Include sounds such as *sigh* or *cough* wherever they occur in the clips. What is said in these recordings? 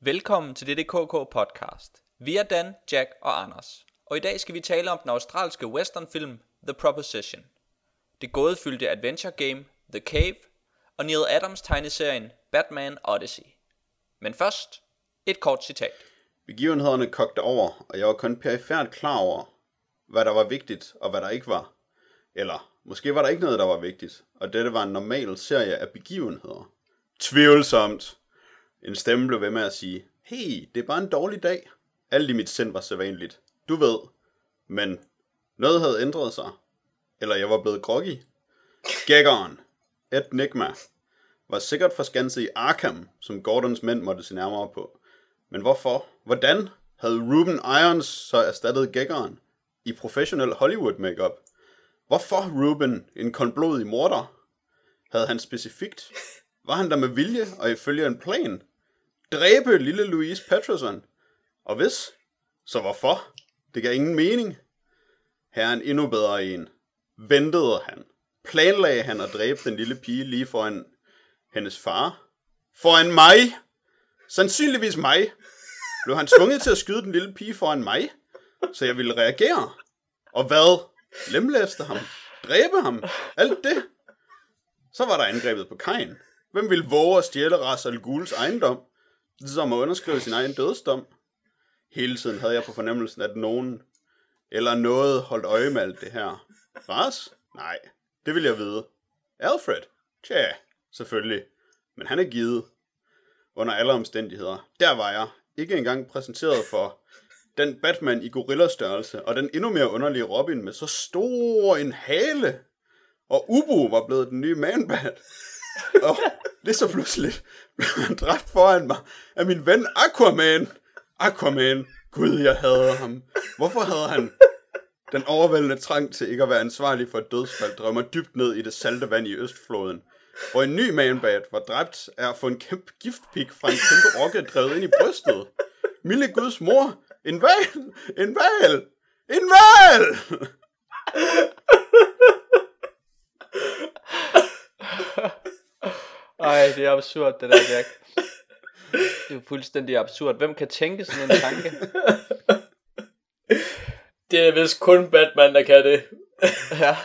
Velkommen til dette KK podcast. Vi er Dan, Jack og Anders, og i dag skal vi tale om den australske westernfilm The Proposition, det gådefyldte adventure game The Cave og Neil Adams tegneserien Batman Odyssey. Men først et kort citat. Begivenhederne kogte over, og jeg var kun perifært klar over, hvad der var vigtigt og hvad der ikke var. Eller måske var der ikke noget, der var vigtigt, og dette var en normal serie af begivenheder. Tvivlsomt. En stemme blev ved med at sige, hey, det er bare en dårlig dag. Alt i mit sind var sædvanligt. Du ved. Men noget havde ændret sig. Eller jeg var blevet groggy. Gækkeren, Ed Nigma, var sikkert forskanset i Arkham, som Gordons mænd måtte se nærmere på. Men hvorfor? Hvordan havde Ruben Irons så erstattet gækkeren i professionel Hollywood makeup? Hvorfor Ruben en koldblodig morder? Havde han specifikt? Var han der med vilje og ifølge en plan? Dræbe lille Louise Patterson? Og hvis, så hvorfor? Det gav ingen mening. Her er en endnu bedre en. Ventede han? Planlagde han at dræbe den lille pige lige foran hendes far? Foran mig? Sandsynligvis mig. Blev han tvunget til at skyde den lille pige foran mig? Så jeg ville reagere. Og hvad? Lemlæste ham? Dræbe ham? Alt det? Så var der angrebet på Kain. Hvem ville våge at stjæle Ras Al Ghuls ejendom? Som at underskrive sin egen dødsdom. Hele tiden havde jeg på fornemmelsen, at nogen eller noget holdt øje med alt det her. Ras? Nej, det vil jeg vide. Alfred? Tja, selvfølgelig. Men han er givet. Under alle omstændigheder. Der var jeg. Ikke engang præsenteret for den Batman i gorillastørrelse, og den endnu mere underlige Robin med så stor en hale. Og Ubu var blevet den nye Man-Bat. Og det så pludselig dræbt foran mig af min ven Aquaman. Aquaman. Gud, jeg hader ham. Hvorfor havde han den overvældende trang til ikke at være ansvarlig for et dødsfald drømmer dybt ned i det salte vand i Østfloden, hvor en ny manbat var dræbt af at få en kæmpe giftpik fra en kæmpe rokke drevet ind i brystet. Milde Guds mor, en val, en val, en val! Ej, det er absurd, det der, Jack. Det er jo fuldstændig absurd. Hvem kan tænke sådan en tanke? *laughs* Det er vist kun Batman, der kan det. *laughs* Ja.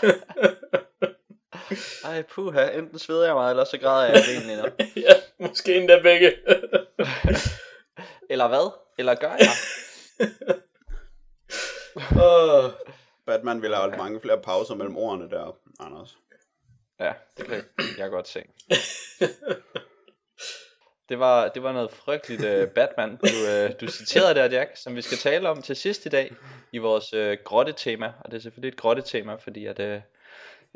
Ej, puha, enten sveder jeg mig, eller så græder jeg egentlig nu. *laughs* ja, måske endda begge. Eller hvad? Eller gør jeg? oh. Batman ville have holdt mange flere pauser mellem ordene der, Anders. Ja, det kan *clears throat* jeg godt se. Det var, det var noget frygteligt uh, *laughs* Batman, du, uh, du citerede der, Jack, som vi skal tale om til sidst i dag i vores uh, grotte-tema. Og det er selvfølgelig et grotte-tema, fordi at, uh,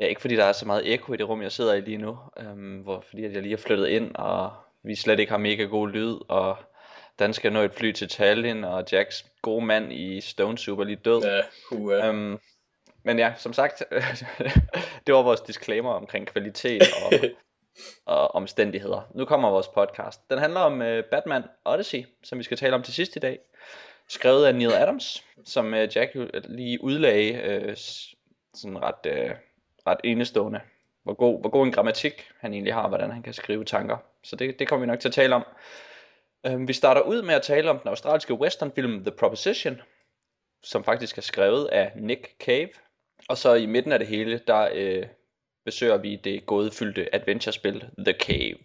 ja, ikke fordi der er så meget ekko i det rum, jeg sidder i lige nu, um, hvor, fordi at jeg lige har flyttet ind, og vi slet ikke har mega god lyd, og Dan skal nå et fly til Tallinn, og Jacks gode mand i Stone Soup er lige død. Ja, uh. um, men ja, som sagt, *laughs* det var vores disclaimer omkring kvalitet og, *laughs* og omstændigheder. Nu kommer vores podcast. Den handler om uh, Batman Odyssey, som vi skal tale om til sidst i dag. Skrevet af Neil Adams, som uh, Jack lige udlagde uh, sådan ret, uh, ret enestående. Hvor god, hvor god en grammatik han egentlig har, hvordan han kan skrive tanker. Så det, det kommer vi nok til at tale om. Uh, vi starter ud med at tale om den australske westernfilm The Proposition, som faktisk er skrevet af Nick Cave. Og så i midten af det hele, der øh, besøger vi det gådefyldte adventurespil The Cave.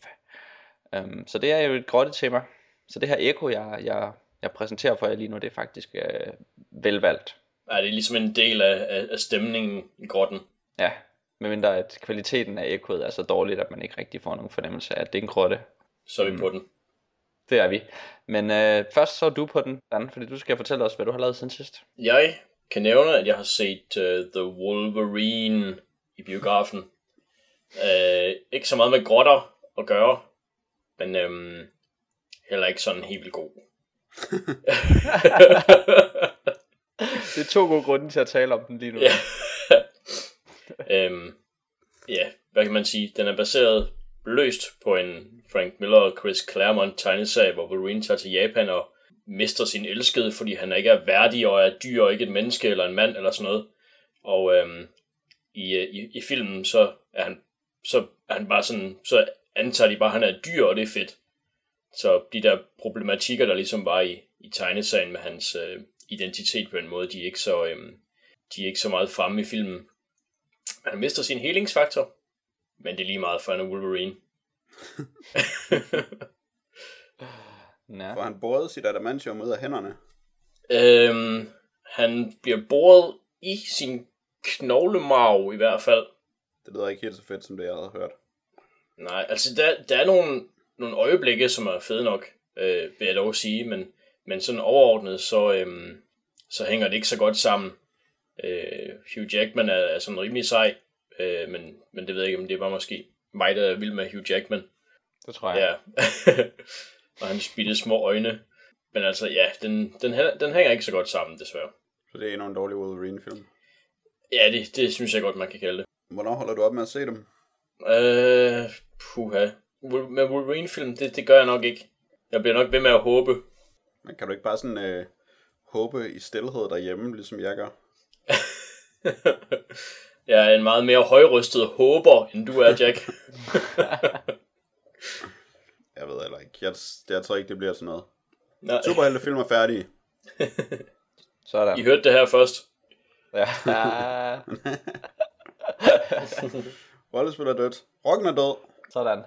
Um, så det er jo et grotte tema. Så det her eko, jeg, jeg, jeg præsenterer for jer lige nu, det er faktisk øh, velvalgt. Ja, det er ligesom en del af, af, af stemningen i grotten. Ja, medmindre at kvaliteten af ekoet er så dårligt, at man ikke rigtig får nogen fornemmelse af, at det er en grotte. Så er vi mm. på den. Det er vi. Men øh, først så er du på den, Dan, fordi du skal fortælle os, hvad du har lavet siden sidst. Jeg kan nævne, at jeg har set uh, The Wolverine i biografen. Uh, ikke så meget med grotter at gøre, men um, heller ikke sådan helt vildt god. *laughs* det er to gode grunde til at tale om den lige nu. Ja. um, *laughs* ja, hvad kan man sige? Den er baseret løst på en Frank Miller og Chris Claremont tegneserie, hvor Wolverine tager til Japan og mister sin elskede, fordi han ikke er værdig og er dyr og ikke et menneske eller en mand eller sådan noget. Og øhm, i, øh, i, i filmen, så er han så er han bare sådan, så antager de bare, at han er dyr, og det er fedt. Så de der problematikker, der ligesom var i, i tegnesagen med hans øh, identitet på en måde, de er ikke så, øh, de er ikke så meget fremme i filmen. Han mister sin helingsfaktor, men det er lige meget for en Wolverine. *laughs* Ja. For han borede sit adamantium ud af hænderne. Øhm, han bliver boret i sin knoglemarv i hvert fald. Det lyder ikke helt så fedt, som det jeg havde hørt. Nej, altså der, der er nogle, nogle øjeblikke, som er fede nok, øh, vil jeg dog sige, men, men sådan overordnet, så, øhm, så hænger det ikke så godt sammen. Øh, Hugh Jackman er, er sådan rimelig sej, øh, men, men det ved jeg ikke, om det var måske mig, der er vild med Hugh Jackman. Det tror jeg. Ja. *laughs* og han spidte små øjne. Men altså, ja, den, den, den hænger ikke så godt sammen, desværre. Så det er endnu en dårlig Wolverine-film? Ja, det, det synes jeg godt, man kan kalde det. Hvornår holder du op med at se dem? Øh, puha. Med Wolverine-film, det, det gør jeg nok ikke. Jeg bliver nok ved med at håbe. Men kan du ikke bare sådan øh, håbe i stillhed derhjemme, ligesom jeg gør? *laughs* jeg er en meget mere højrystet håber, end du er, Jack. *laughs* ikke. Jeg, jeg tror ikke, det bliver sådan noget. Nej. Superheltefilm er færdige. *laughs* Sådan. I hørte det her først. Ja. *laughs* Rollespil er dødt. Rocken er død. Sådan.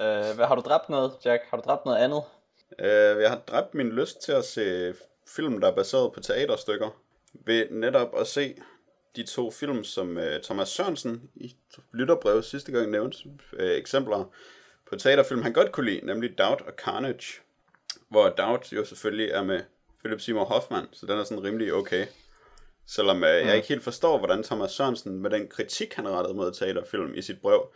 Øh, hvad, har du dræbt noget, Jack? Har du dræbt noget andet? Øh, jeg har dræbt min lyst til at se film, der er baseret på teaterstykker. Ved netop at se de to film, som uh, Thomas Sørensen i lytterbrevet sidste gang nævnte, uh, eksempler på teaterfilm, han godt kunne lide, nemlig Doubt og Carnage. Hvor Doubt jo selvfølgelig er med Philip Seymour Hoffman, så den er sådan rimelig okay. Selvom uh, jeg ikke helt forstår, hvordan Thomas Sørensen med den kritik, han rettede mod teaterfilm i sit brev,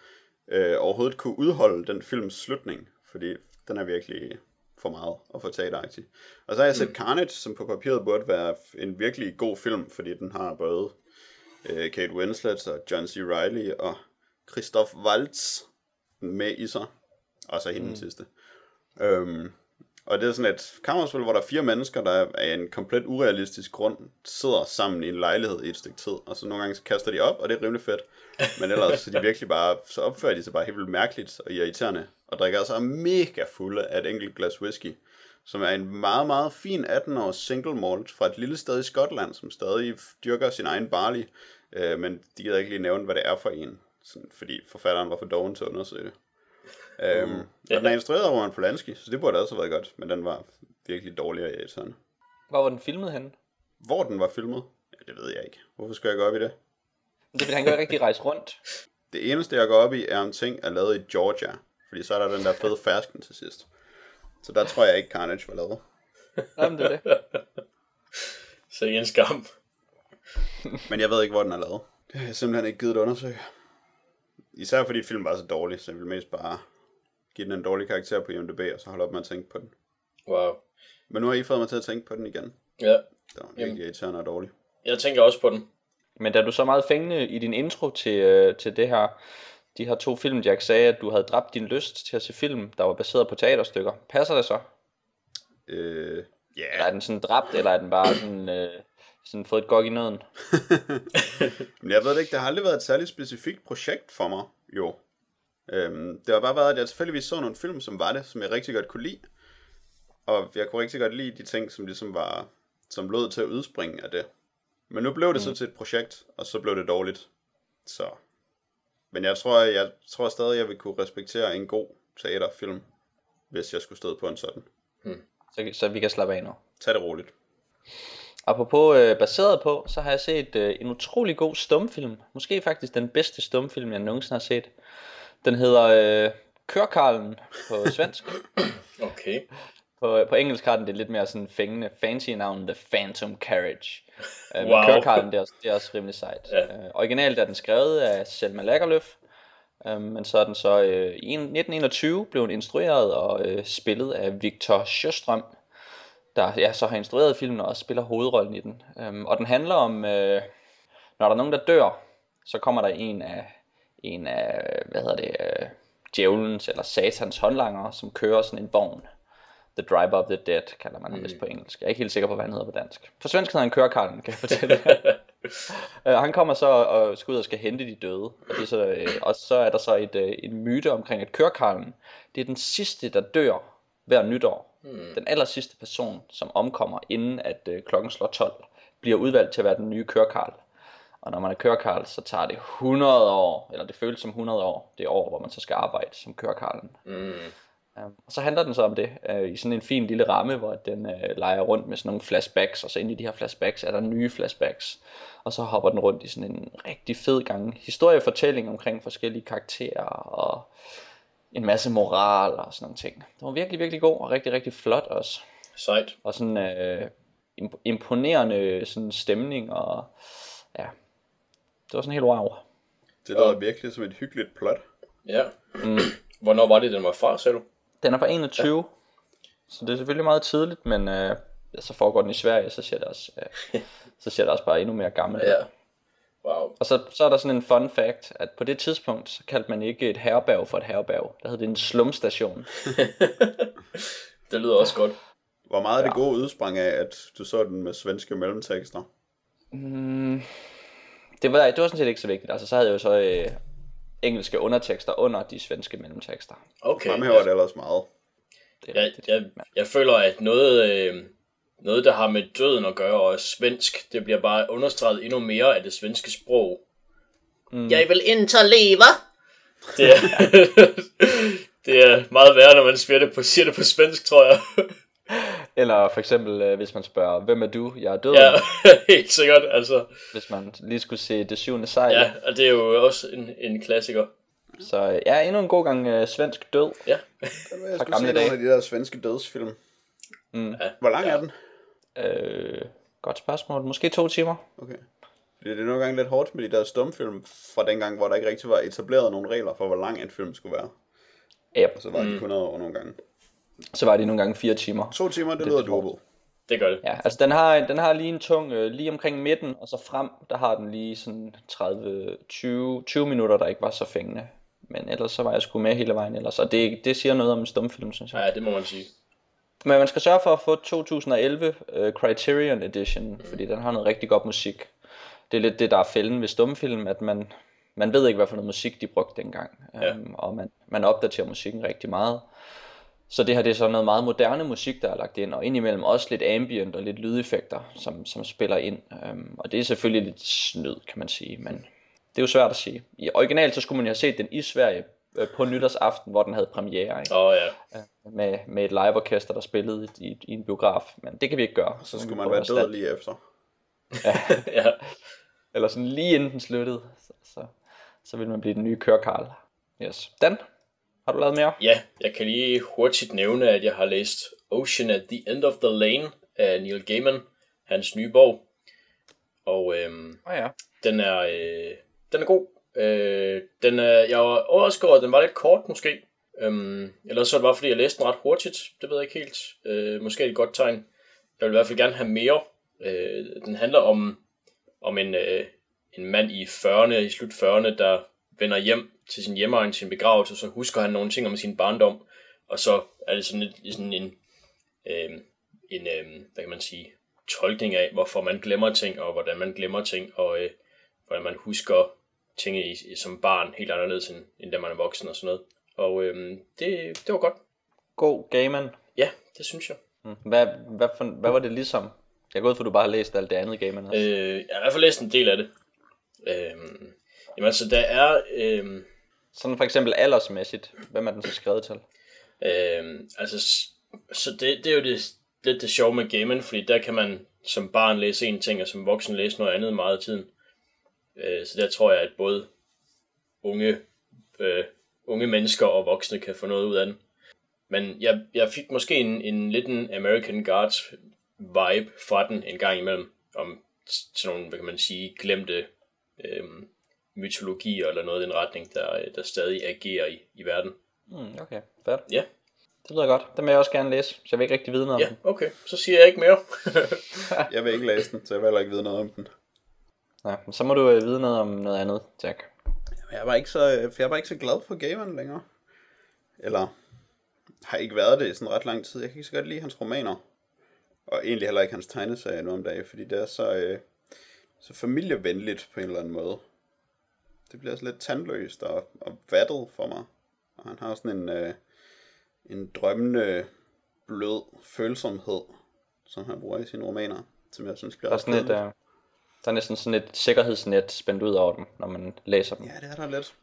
uh, overhovedet kunne udholde den films slutning, fordi den er virkelig for meget og for teateragtig. Og så har jeg set mm. Carnage, som på papiret burde være en virkelig god film, fordi den har både uh, Kate Winslet og John C. Reilly og Christoph Waltz med i sig. Og så hende mm. sidste. Um, og det er sådan et kammerspil, hvor der er fire mennesker, der af en komplet urealistisk grund sidder sammen i en lejlighed i et stykke tid. Og så nogle gange så kaster de op, og det er rimelig fedt. Men ellers så de *laughs* virkelig bare, så opfører de sig bare helt vildt mærkeligt og irriterende. Og drikker altså mega fulde af et enkelt glas whisky. Som er en meget, meget fin 18-års single malt fra et lille sted i Skotland, som stadig dyrker sin egen barley. Øh, men de gider ikke lige nævne, hvad det er for en. Sådan, fordi forfatteren var for doven til at undersøge det. Øhm, uh, ja. Den er instrueret af Roman Polanski, så det burde også have været godt, men den var virkelig dårlig af sådan. Hvor var den filmet henne? Hvor den var filmet? Ja, det ved jeg ikke. Hvorfor skal jeg gå op i det? Det vil han ikke rigtig rejse rundt. *laughs* Det eneste, jeg går op i, er om ting er lavet i Georgia. Fordi så er der den der fede fersken til sidst. Så der tror jeg ikke, Carnage var lavet. Jamen, det er det. *laughs* Så en skam. *laughs* Men jeg ved ikke, hvor den er lavet. Det har jeg simpelthen ikke givet at undersøge. Især fordi filmen var så dårlig, så jeg vil mest bare give den en dårlig karakter på IMDb, og så holde op med at tænke på den. Wow. Men nu har I fået mig til at tænke på den igen. Ja. Det var virkelig irriterende og dårlig. Jeg tænker også på den. Men da du så meget fængende i din intro til, øh, til det her, de her to film, Jack sagde, at du havde dræbt din lyst til at se film, der var baseret på teaterstykker. Passer det så? Øh, ja. Yeah. Eller er den sådan dræbt, eller er den bare sådan, øh, sådan fået et gok i nøden? *laughs* Men jeg ved det ikke, det har aldrig været et særligt specifikt projekt for mig, jo. Øhm, det har bare været, at jeg selvfølgelig så nogle film, som var det, som jeg rigtig godt kunne lide. Og jeg kunne rigtig godt lide de ting, som ligesom var, som lod til at udspringe af det. Men nu blev det mm. så til et projekt, og så blev det dårligt. Så. Men jeg tror, jeg, tror stadig, jeg vil kunne respektere en god teaterfilm, hvis jeg skulle støde på en sådan. Mm. Så, så vi kan slappe af nu. Tag det roligt. Apropos øh, baseret på, så har jeg set øh, en utrolig god stumfilm. Måske faktisk den bedste stumfilm, jeg nogensinde har set. Den hedder øh, Kørkarlen på *laughs* svensk. okay. På, på engelsk har den det lidt mere sådan fængende, fancy navn, The Phantom Carriage. Øh, wow. Men Kørkarlen, det er, også, det er også rimelig sejt. Ja. Øh, originalt er den skrevet af Selma Lagerlöf. Øh, men så er den så øh, i 1921 blev den instrueret og øh, spillet af Victor Sjöström, der ja, så har instrueret filmen og også spiller hovedrollen i den. Øhm, og den handler om, øh, når der er nogen, der dør, så kommer der en af, en af hvad hedder det, øh, djævelens eller satans håndlanger, som kører sådan en vogn. The Driver of the Dead, kalder man mm. på engelsk. Jeg er ikke helt sikker på, hvad han hedder på dansk. På svensk hedder han Kørekarlen, kan jeg fortælle. *laughs* uh, han kommer så og skal ud og skal hente de døde. Og, det er så, uh, og så er der så et, uh, en myte omkring, at Kørekarlen, det er den sidste, der dør hver nytår. Mm. Den aller sidste person, som omkommer, inden at øh, klokken slår 12, bliver udvalgt til at være den nye kørekarl. Og når man er kørekarl, så tager det 100 år, eller det føles som 100 år, det år, hvor man så skal arbejde som kørekarlen. Mm. Um, og så handler den så om det, uh, i sådan en fin lille ramme, hvor den uh, leger rundt med sådan nogle flashbacks, og så inde i de her flashbacks er der nye flashbacks. Og så hopper den rundt i sådan en rigtig fed gang historiefortælling omkring forskellige karakterer, og en masse moral og sådan nogle ting. Det var virkelig, virkelig god, og rigtig, rigtig flot også. Sejt. Og sådan uh, imp- imponerende sådan stemning, og ja, det var sådan helt wow. Det lyder virkelig som et hyggeligt plot. Ja. Mm. Hvornår var det, den var fra, sagde du? Den er fra 21, ja. så det er selvfølgelig meget tidligt, men øh, så foregår den i Sverige, så ser det også, øh, så ser det også bare endnu mere gammelt. ud. Ja. Wow. Og så, så er der sådan en fun fact, at på det tidspunkt, så kaldte man ikke et herberg for et herberg. Der hed det en slumstation. *laughs* Det lyder også godt. Hvor meget af det gode udsprang af, at du så den med svenske mellemtekster? Mm, det, var, det var sådan set ikke så vigtigt. Altså, så havde jeg jo så øh, engelske undertekster under de svenske mellemtekster. Okay. Fremhæver det ellers meget. Det er Jeg, rigtigt. jeg, jeg føler, at noget, øh, noget, der har med døden at gøre og svensk, det bliver bare understreget endnu mere af det svenske sprog. Mm. Jeg vil inte leva! Det er, *laughs* det er meget værre, når man siger det på, siger det på svensk, tror jeg. Eller for eksempel, øh, hvis man spørger, hvem er du? Jeg er død. ja, *laughs* helt sikkert. Altså, Hvis man lige skulle se det syvende sejl. ja, og det er jo også en, en klassiker. Så øh, ja, endnu en god gang øh, svensk død. Ja. Jeg Fra skulle gamle se dage. nogle af de der svenske dødsfilm. Mm. Ja. Hvor lang er den? Øh, godt spørgsmål. Måske to timer. Okay. Det er nogle gange lidt hårdt med de der stumfilm fra dengang, hvor der ikke rigtig var etableret nogle regler for, hvor lang en film skulle være. Ja, Og så var de 100 år nogle gange. Så var det nogle gange fire timer. To timer, det, Det lyder er doable. Det gør det. Ja, altså den har, den har lige en tung, øh, lige omkring midten, og så frem, der har den lige sådan 30, 20, 20 minutter, der ikke var så fængende. Men ellers så var jeg sgu med hele vejen ellers, og det, det siger noget om en stumfilm, synes jeg. Ja, det må man sige. Men man skal sørge for at få 2011 uh, Criterion Edition, mm. fordi den har noget rigtig godt musik. Det er lidt det, der er fælden ved stumfilm, at man, man ved ikke, hvad for noget musik de brugte dengang. Ja. Um, og man, man opdaterer musikken rigtig meget. Så det her det er så noget meget moderne musik, der er lagt ind, og indimellem også lidt ambient og lidt lydeffekter, som, som spiller ind. Um, og det er selvfølgelig lidt snyd, kan man sige, men det er jo svært at sige. I originalt så skulle man jo have set den i Sverige øh, på nytårsaften, hvor den havde premiere. Ikke? Åh oh, ja. med, med et liveorkester, der spillede i, i, i en biograf. Men det kan vi ikke gøre. Så må skulle man være død lige efter. *laughs* *laughs* ja. Eller sådan lige inden den sluttede. Så, så, så vil man blive den nye kørekarl. Yes. Dan, har du lavet mere? Ja, jeg kan lige hurtigt nævne, at jeg har læst Ocean at the End of the Lane af Neil Gaiman, hans nye bog. Og øhm, Oh, ja. den er øh, den er god. Øh, den er, jeg var overrasket over, at den var lidt kort måske. Øhm, ellers så er det bare fordi, jeg læste den ret hurtigt. Det ved jeg ikke helt. Øh, måske et godt tegn. Jeg vil i hvert fald gerne have mere. Øh, den handler om, om en, øh, en mand i 40'erne, i slut 40'erne, der vender hjem til sin hjemmeegn, sin begravelse, så husker han nogle ting om sin barndom, og så er det sådan, et, sådan en, øh, en øh, hvad kan man sige, tolkning af, hvorfor man glemmer ting, og hvordan man glemmer ting, og øh, hvordan man husker ting i, som barn helt anderledes, end, end da man er voksen og sådan noget. Og øh, det, det var godt. God Gaiman. Ja, det synes jeg. Mm. Hvad, hvad, for, hvad var det ligesom? Jeg går ud for, at du bare har læst alt det andet Gaiman også. Øh, jeg har i hvert fald læst en del af det. Øh, jamen altså, der er... Øh, Sådan for eksempel aldersmæssigt. Hvem er den så skrevet til? Øh, altså, så det, det er jo det, lidt det sjove med gamen, fordi der kan man som barn læse en ting, og som voksen læse noget andet meget af tiden. Øh, så der tror jeg, at både unge, øh, unge mennesker og voksne kan få noget ud af den. Men jeg, jeg fik måske en, en lidt en American Guards vibe fra den en gang imellem, om sådan nogle, hvad kan man sige, glemte øh, mytologier eller noget i den retning, der, der stadig agerer i, i verden. Mm, okay, fedt. Ja. Det lyder godt. Den vil jeg også gerne læse, så jeg vil ikke rigtig vide noget Ja, om den. okay. Så siger jeg ikke mere. *laughs* Jeg vil ikke læse den, så jeg vil heller ikke vide noget om den. Ja, men så må du øh, vide noget om noget andet, Jack. Jeg var ikke så, jeg var ikke så glad for Gaiman længere. Eller har ikke været det i sådan ret lang tid. Jeg kan ikke så godt lide hans romaner. Og egentlig heller ikke hans tegneserier nu om dagen, fordi det er så, øh, så familievenligt på en eller anden måde. Det bliver så lidt tandløst og, og vattet for mig. Og han har sådan en, øh, en drømmende blød følsomhed, som han bruger i sine romaner, som jeg synes bliver Der er sådan et, øh, der er næsten sådan et sikkerhedsnet spændt ud over dem, når man læser dem. Ja, det er der lidt.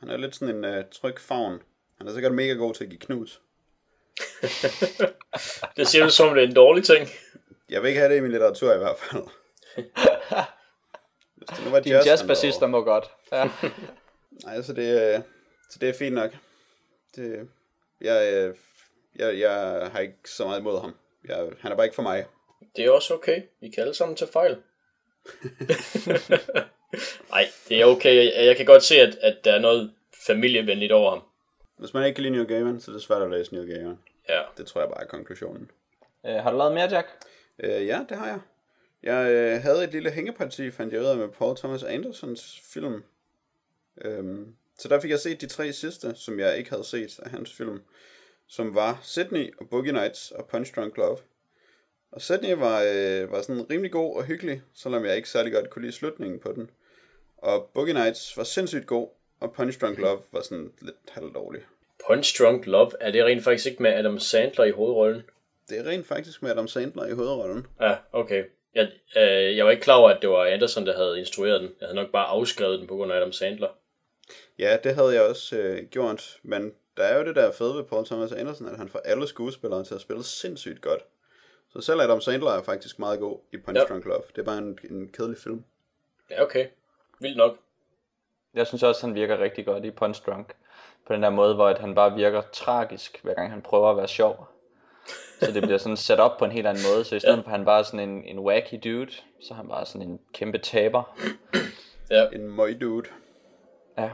Han er lidt sådan en øh, tryg favn. Han er sikkert mega god til at give knus. *laughs* Det siger du som, om det er en dårlig ting. Jeg vil ikke have det i min litteratur i hvert fald. *laughs* Hvis det nu var De jazz, jazzbassister må godt. Ja. *laughs* Nej, så det, øh, så det er fint nok. Det, jeg, øh, jeg, jeg har ikke så meget imod ham. Jeg, han er bare ikke for mig. Det er også okay. Vi kan alle sammen tage fejl. *laughs* Nej, det er okay. Jeg, jeg kan godt se, at, at der er noget familievenligt over ham. Hvis man ikke kan lide Neil Gaiman, så er det svært at læse Neil Gaiman. Ja. Det tror jeg bare er konklusionen. Øh, har du lavet mere, Jack? Øh, ja, det har jeg. Jeg øh, havde et lille hængeparti, fandt jeg ud af med Paul Thomas Andersons film. Øhm, så der fik jeg set de tre sidste, som jeg ikke havde set af hans film. Som var Sydney og Boogie Nights og Punch Drunk Love. Og Sydney var, øh, var sådan rimelig god og hyggelig, selvom jeg ikke særlig godt kunne lide slutningen på den. Og Boogie Nights var sindssygt god, og Punch Drunk Love var sådan lidt halvdårlig. Punch Drunk Love, er det rent faktisk ikke med Adam Sandler i hovedrollen? Det er rent faktisk med Adam Sandler i hovedrollen. Ja, okay. Jeg, øh, jeg var ikke klar over, at det var Anderson, der havde instrueret den. Jeg havde nok bare afskrevet den på grund af Adam Sandler. Ja, det havde jeg også øh, gjort, men der er jo det der fede ved Paul Thomas Anderson, at han får alle skuespillere til at spille sindssygt godt. Så selv Adam Sandler er faktisk meget god i Punch Ja. Drunk Love. Det er bare en, en kedelig film. Ja, okay. Vildt nok. Jeg synes også, han virker rigtig godt i Punch Drunk. På den der måde, hvor at han bare virker tragisk, hver gang han prøver at være sjov. Så det bliver sådan sat op på en helt anden måde. Så i stedet for, at han bare er sådan en, en wacky dude, så er han bare sådan en kæmpe taber. *clears throat* Ja, En møg dude. Ja,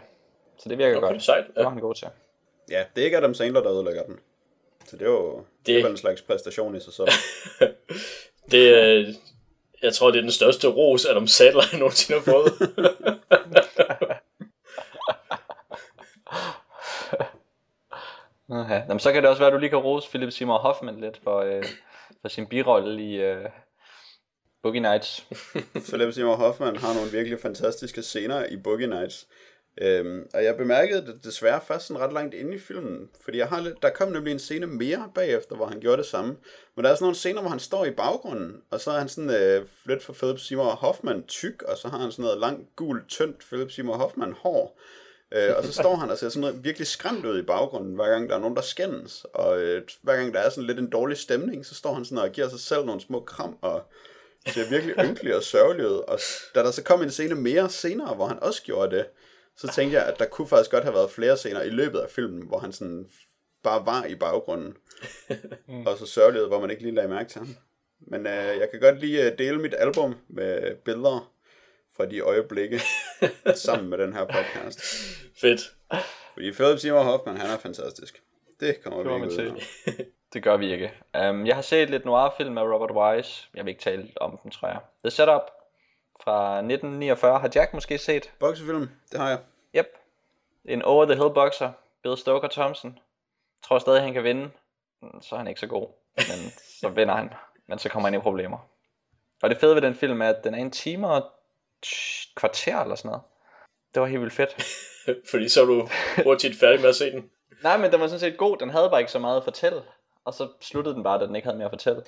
så det virker okay, godt. sejt. Det var Ja. han god til. Ja, det er ikke Adam Sandler, der ødelægger den. Så det er jo det... Det er vel en slags præstation i sig selv. *laughs* Det, øh, jeg tror, det er den største ros, Adam Sandler *laughs* nogensinde har fået. *laughs* ja. Jamen, så kan det også være, at du lige kan rose Philip Seymour Hoffman lidt for, øh, for sin birolle i øh, Boogie Nights. *laughs* Philip Seymour Hoffman har nogle virkelig fantastiske scener i Boogie Nights. Øhm, og jeg bemærkede det desværre først sådan ret langt inde i filmen, fordi jeg har lidt, der kom nemlig en scene mere bagefter, hvor han gjorde det samme. Men der er sådan nogle scener, hvor han står i baggrunden, og så er han sådan øh, lidt for Philip Seymour Hoffman tyk, og så har han sådan noget langt, gult, tyndt Philip Seymour Hoffman hår. Øh, og så står han og ser sådan noget virkelig skræmt ud i baggrunden, hver gang der er nogen, der skændes. Og øh, hver gang der er sådan lidt en dårlig stemning, så står han sådan og giver sig selv nogle små kram, og ser virkelig ynkelig og sørgelig ud. Og da der så kom en scene mere senere, hvor han også gjorde det, så tænkte jeg, at der kunne faktisk godt have været flere scener i løbet af filmen, hvor han sådan bare var i baggrunden. og så sørgelig hvor man ikke lige lagde mærke til ham. Men øh, jeg kan godt lige øh, dele mit album med billeder fra de øjeblikke sammen med den her podcast. *laughs* Fedt. Fordi Philip Seymour Hoffman, han er fantastisk. Det kommer Det vi ikke ud af. *laughs* Det gør vi ikke. Um, jeg har set lidt noir-film af Robert Wise. Jeg vil ikke tale om den, tror jeg. The Setup fra 1949 har Jack måske set. Boksefilm, det har jeg. Yep. En over-the-hill boxer, Bill Stoker Thompson. Tror stadig, han kan vinde. Så er han ikke så god. Men *laughs* så vinder han. Men så kommer han i problemer. Og det fede ved den film er, at den er en time og kvarter eller sådan noget. Det var helt vildt fedt. *laughs* Fordi så er du hurtigt færdig med at se den. Nej, men den var sådan set god. Den havde bare ikke så meget at fortælle. Og så sluttede den bare, da den ikke havde mere at fortælle.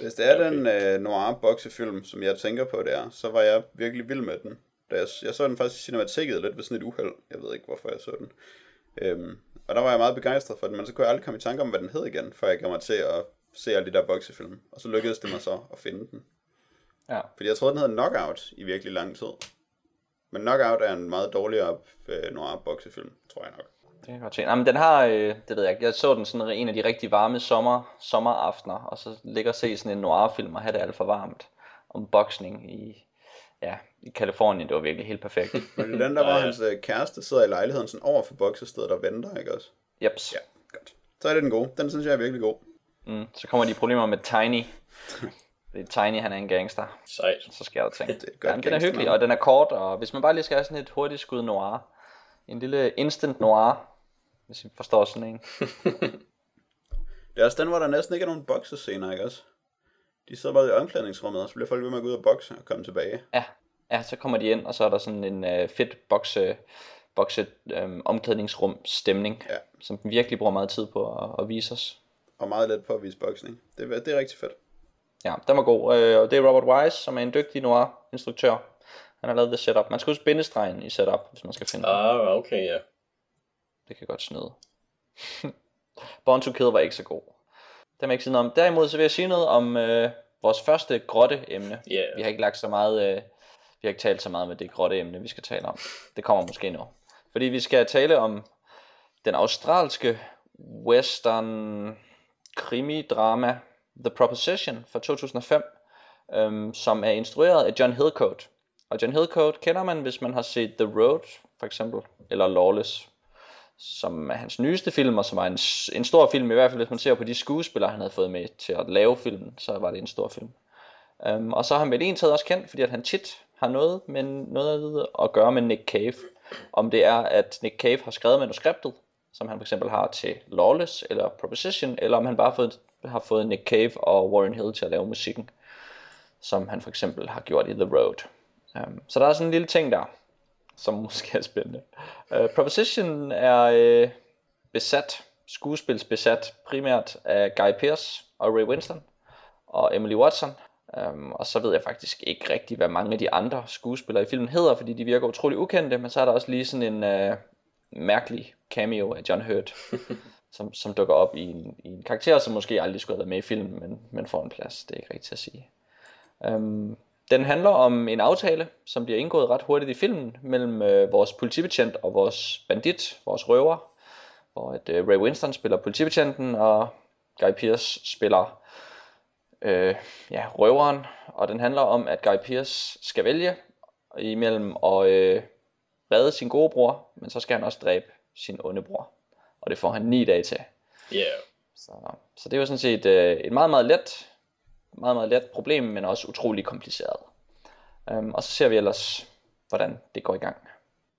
Hvis det er Okay. den øh, noir boksefilm, som jeg tænker på, det er, så var jeg virkelig vild med den. Da jeg, jeg så den faktisk i cinematikket lidt ved sådan et uheld. Jeg ved ikke, hvorfor jeg så den. Øhm, og der var jeg meget begejstret for den, men så kunne jeg aldrig komme i tanke om, hvad den hed igen, før jeg gav mig til at se alle de der boksefilm. Og så lykkedes det mig så at finde den. Ja. Fordi jeg troede, den hed Knockout i virkelig lang tid. Men Knockout er en meget dårligere øh, noir boksefilm, tror jeg nok. Det kan jeg godt se. Nej, men den har, øh, det ved jeg ikke, jeg så den sådan en af de rigtig varme sommer, sommeraftener, og så ligger og se sådan en noir-film og have det alt for varmt om boksning i, ja, i Kalifornien. Det var virkelig helt perfekt. *laughs* Men den der, ja. hans øh, kæreste sidder i lejligheden sådan over for boksestedet og venter, ikke også? Jeps. Ja, godt. Så er det den gode. Den synes jeg er virkelig god. Mm, så kommer de problemer med Tiny. *laughs* Fordi Tiny, han er en gangster. Sejt. Så sker der ting. *laughs* Det er Jamen, den er hyggelig, og den er kort, og hvis man bare lige skal have sådan et hurtigt skud noir, en lille instant noir, hvis I forstår sådan en. *laughs* Det er også den, hvor der næsten ikke er nogen boksescener, ikke også? De sidder bare i omklædningsrummet, og så bliver folk ved med at gå ud og bokse og komme tilbage. Ja, ja, så kommer de ind, og så er der sådan en øh, fedt bokse, bokse øh, omklædningsrum stemning, Ja. som den virkelig bruger meget tid på at, at vise os. og meget let på at vise boksning. Det, det er rigtig fedt. Ja, den var god. Øh, Og det er Robert Wise, som er en dygtig noir-instruktør. Han har lavet det setup. Man skal huske bindestregen i setup, hvis man skal finde. Ah, okay, ja. Det kan godt snyde. *laughs* Born to Kill var ikke så god. Det jeg ikke sige noget om. Derimod så vil jeg sige noget om øh, vores første grotte-emne. Ja. Vi har ikke lagt så meget, øh, vi har ikke talt så meget med det grotte-emne, vi skal tale om. Det kommer måske nu. Fordi vi skal tale om den australske western krimi-drama The Proposition fra 2005, øhm, som er instrueret af John Hillcoat. Og John Hillcoat kender man, hvis man har set The Road, for eksempel, eller Lawless, som er hans nyeste film, og som er en, en stor film, i hvert fald hvis man ser på de skuespillere, han havde fået med til at lave filmen, så var det en stor film. Um, og så har han vel en taget også kendt, fordi at han tit har noget, med, noget at gøre med Nick Cave. Om det er, at Nick Cave har skrevet manuskriptet, som han for eksempel har til Lawless eller Proposition, eller om han bare har fået, har fået Nick Cave og Warren Hill til at lave musikken, som han for eksempel har gjort i The Road. Um, så der er sådan en lille ting der, som måske er spændende. Uh, Proposition er uh, besat, skuespilsbesat primært af Guy Pearce og Ray Winston og Emily Watson. Um, og så ved jeg faktisk ikke rigtig, hvad mange af de andre skuespillere i filmen hedder, fordi de virker utrolig ukendte, men så er der også lige sådan en uh, mærkelig cameo af John Hurt, *laughs* som, som dukker op i en, i en karakter, som måske aldrig skulle have været med i filmen, men, men får en plads. Det er ikke rigtigt at sige. Øhm, den handler om en aftale, som bliver indgået ret hurtigt i filmen, mellem øh, vores politibetjent og vores bandit, vores røver, hvor at, øh, Ray Winston spiller politibetjenten, og Guy Pearce spiller øh, ja, røveren, og den handler om, at Guy Pearce skal vælge imellem at øh, redde sin gode bror, men så skal han også dræbe sin onde bror, og det får han ni dage til. Ja. Så, så det er jo sådan set øh, et meget, meget let, meget, meget let problem, men også utrolig kompliceret. Um, og så ser vi ellers, hvordan det går i gang.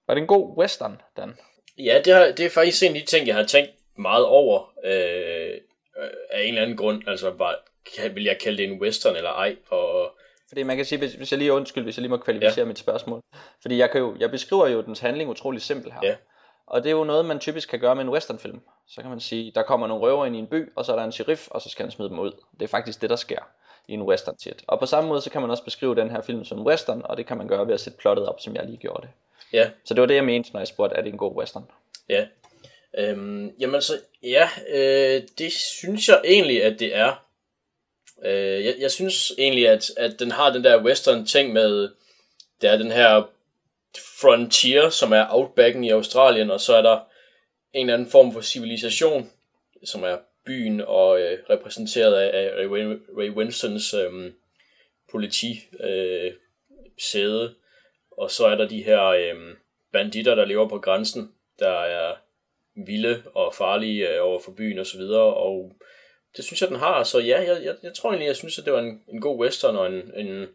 Var det en god western, Dan? Ja, det, har, det er faktisk en af de ting, jeg har tænkt meget over øh, øh, af en eller anden grund. Altså, var, kan, vil jeg kalde det en western eller ej? Og, Fordi man kan sige, hvis, hvis jeg lige undskyld, hvis jeg lige må kvalificere ja. mit spørgsmål. Fordi jeg, kan jo, jeg beskriver jo dens handling utrolig simpel her. Ja. Og det er jo noget, man typisk kan gøre med en westernfilm. Så kan man sige, der kommer nogle røver ind i en by, og så er der en sheriff, og så skal han smide dem ud. Det er faktisk det, der sker i en western tit. Og på samme måde, så kan man også beskrive den her film som en western, og det kan man gøre ved at sætte plottet op, som jeg lige gjorde det. ja, Så det var det, jeg mente, når jeg spurgte, er det en god western? ja. Øhm, jamen så, ja, øh, det synes jeg egentlig, at det er. Øh, jeg, jeg synes egentlig, at, at den har den der western ting med, der er den her frontier, som er outbacken i Australien, og så er der en eller anden form for civilisation, som er byen og øh, repræsenteret af, af Ray, Ray Winstons øh, politi øh, sæde. Og så er der de her øh, banditter, der lever på grænsen, der er vilde og farlige øh, over for byen og så videre, og det synes jeg, den har. Så ja, jeg, jeg, jeg tror egentlig, jeg synes, at det var en, en god western og en, en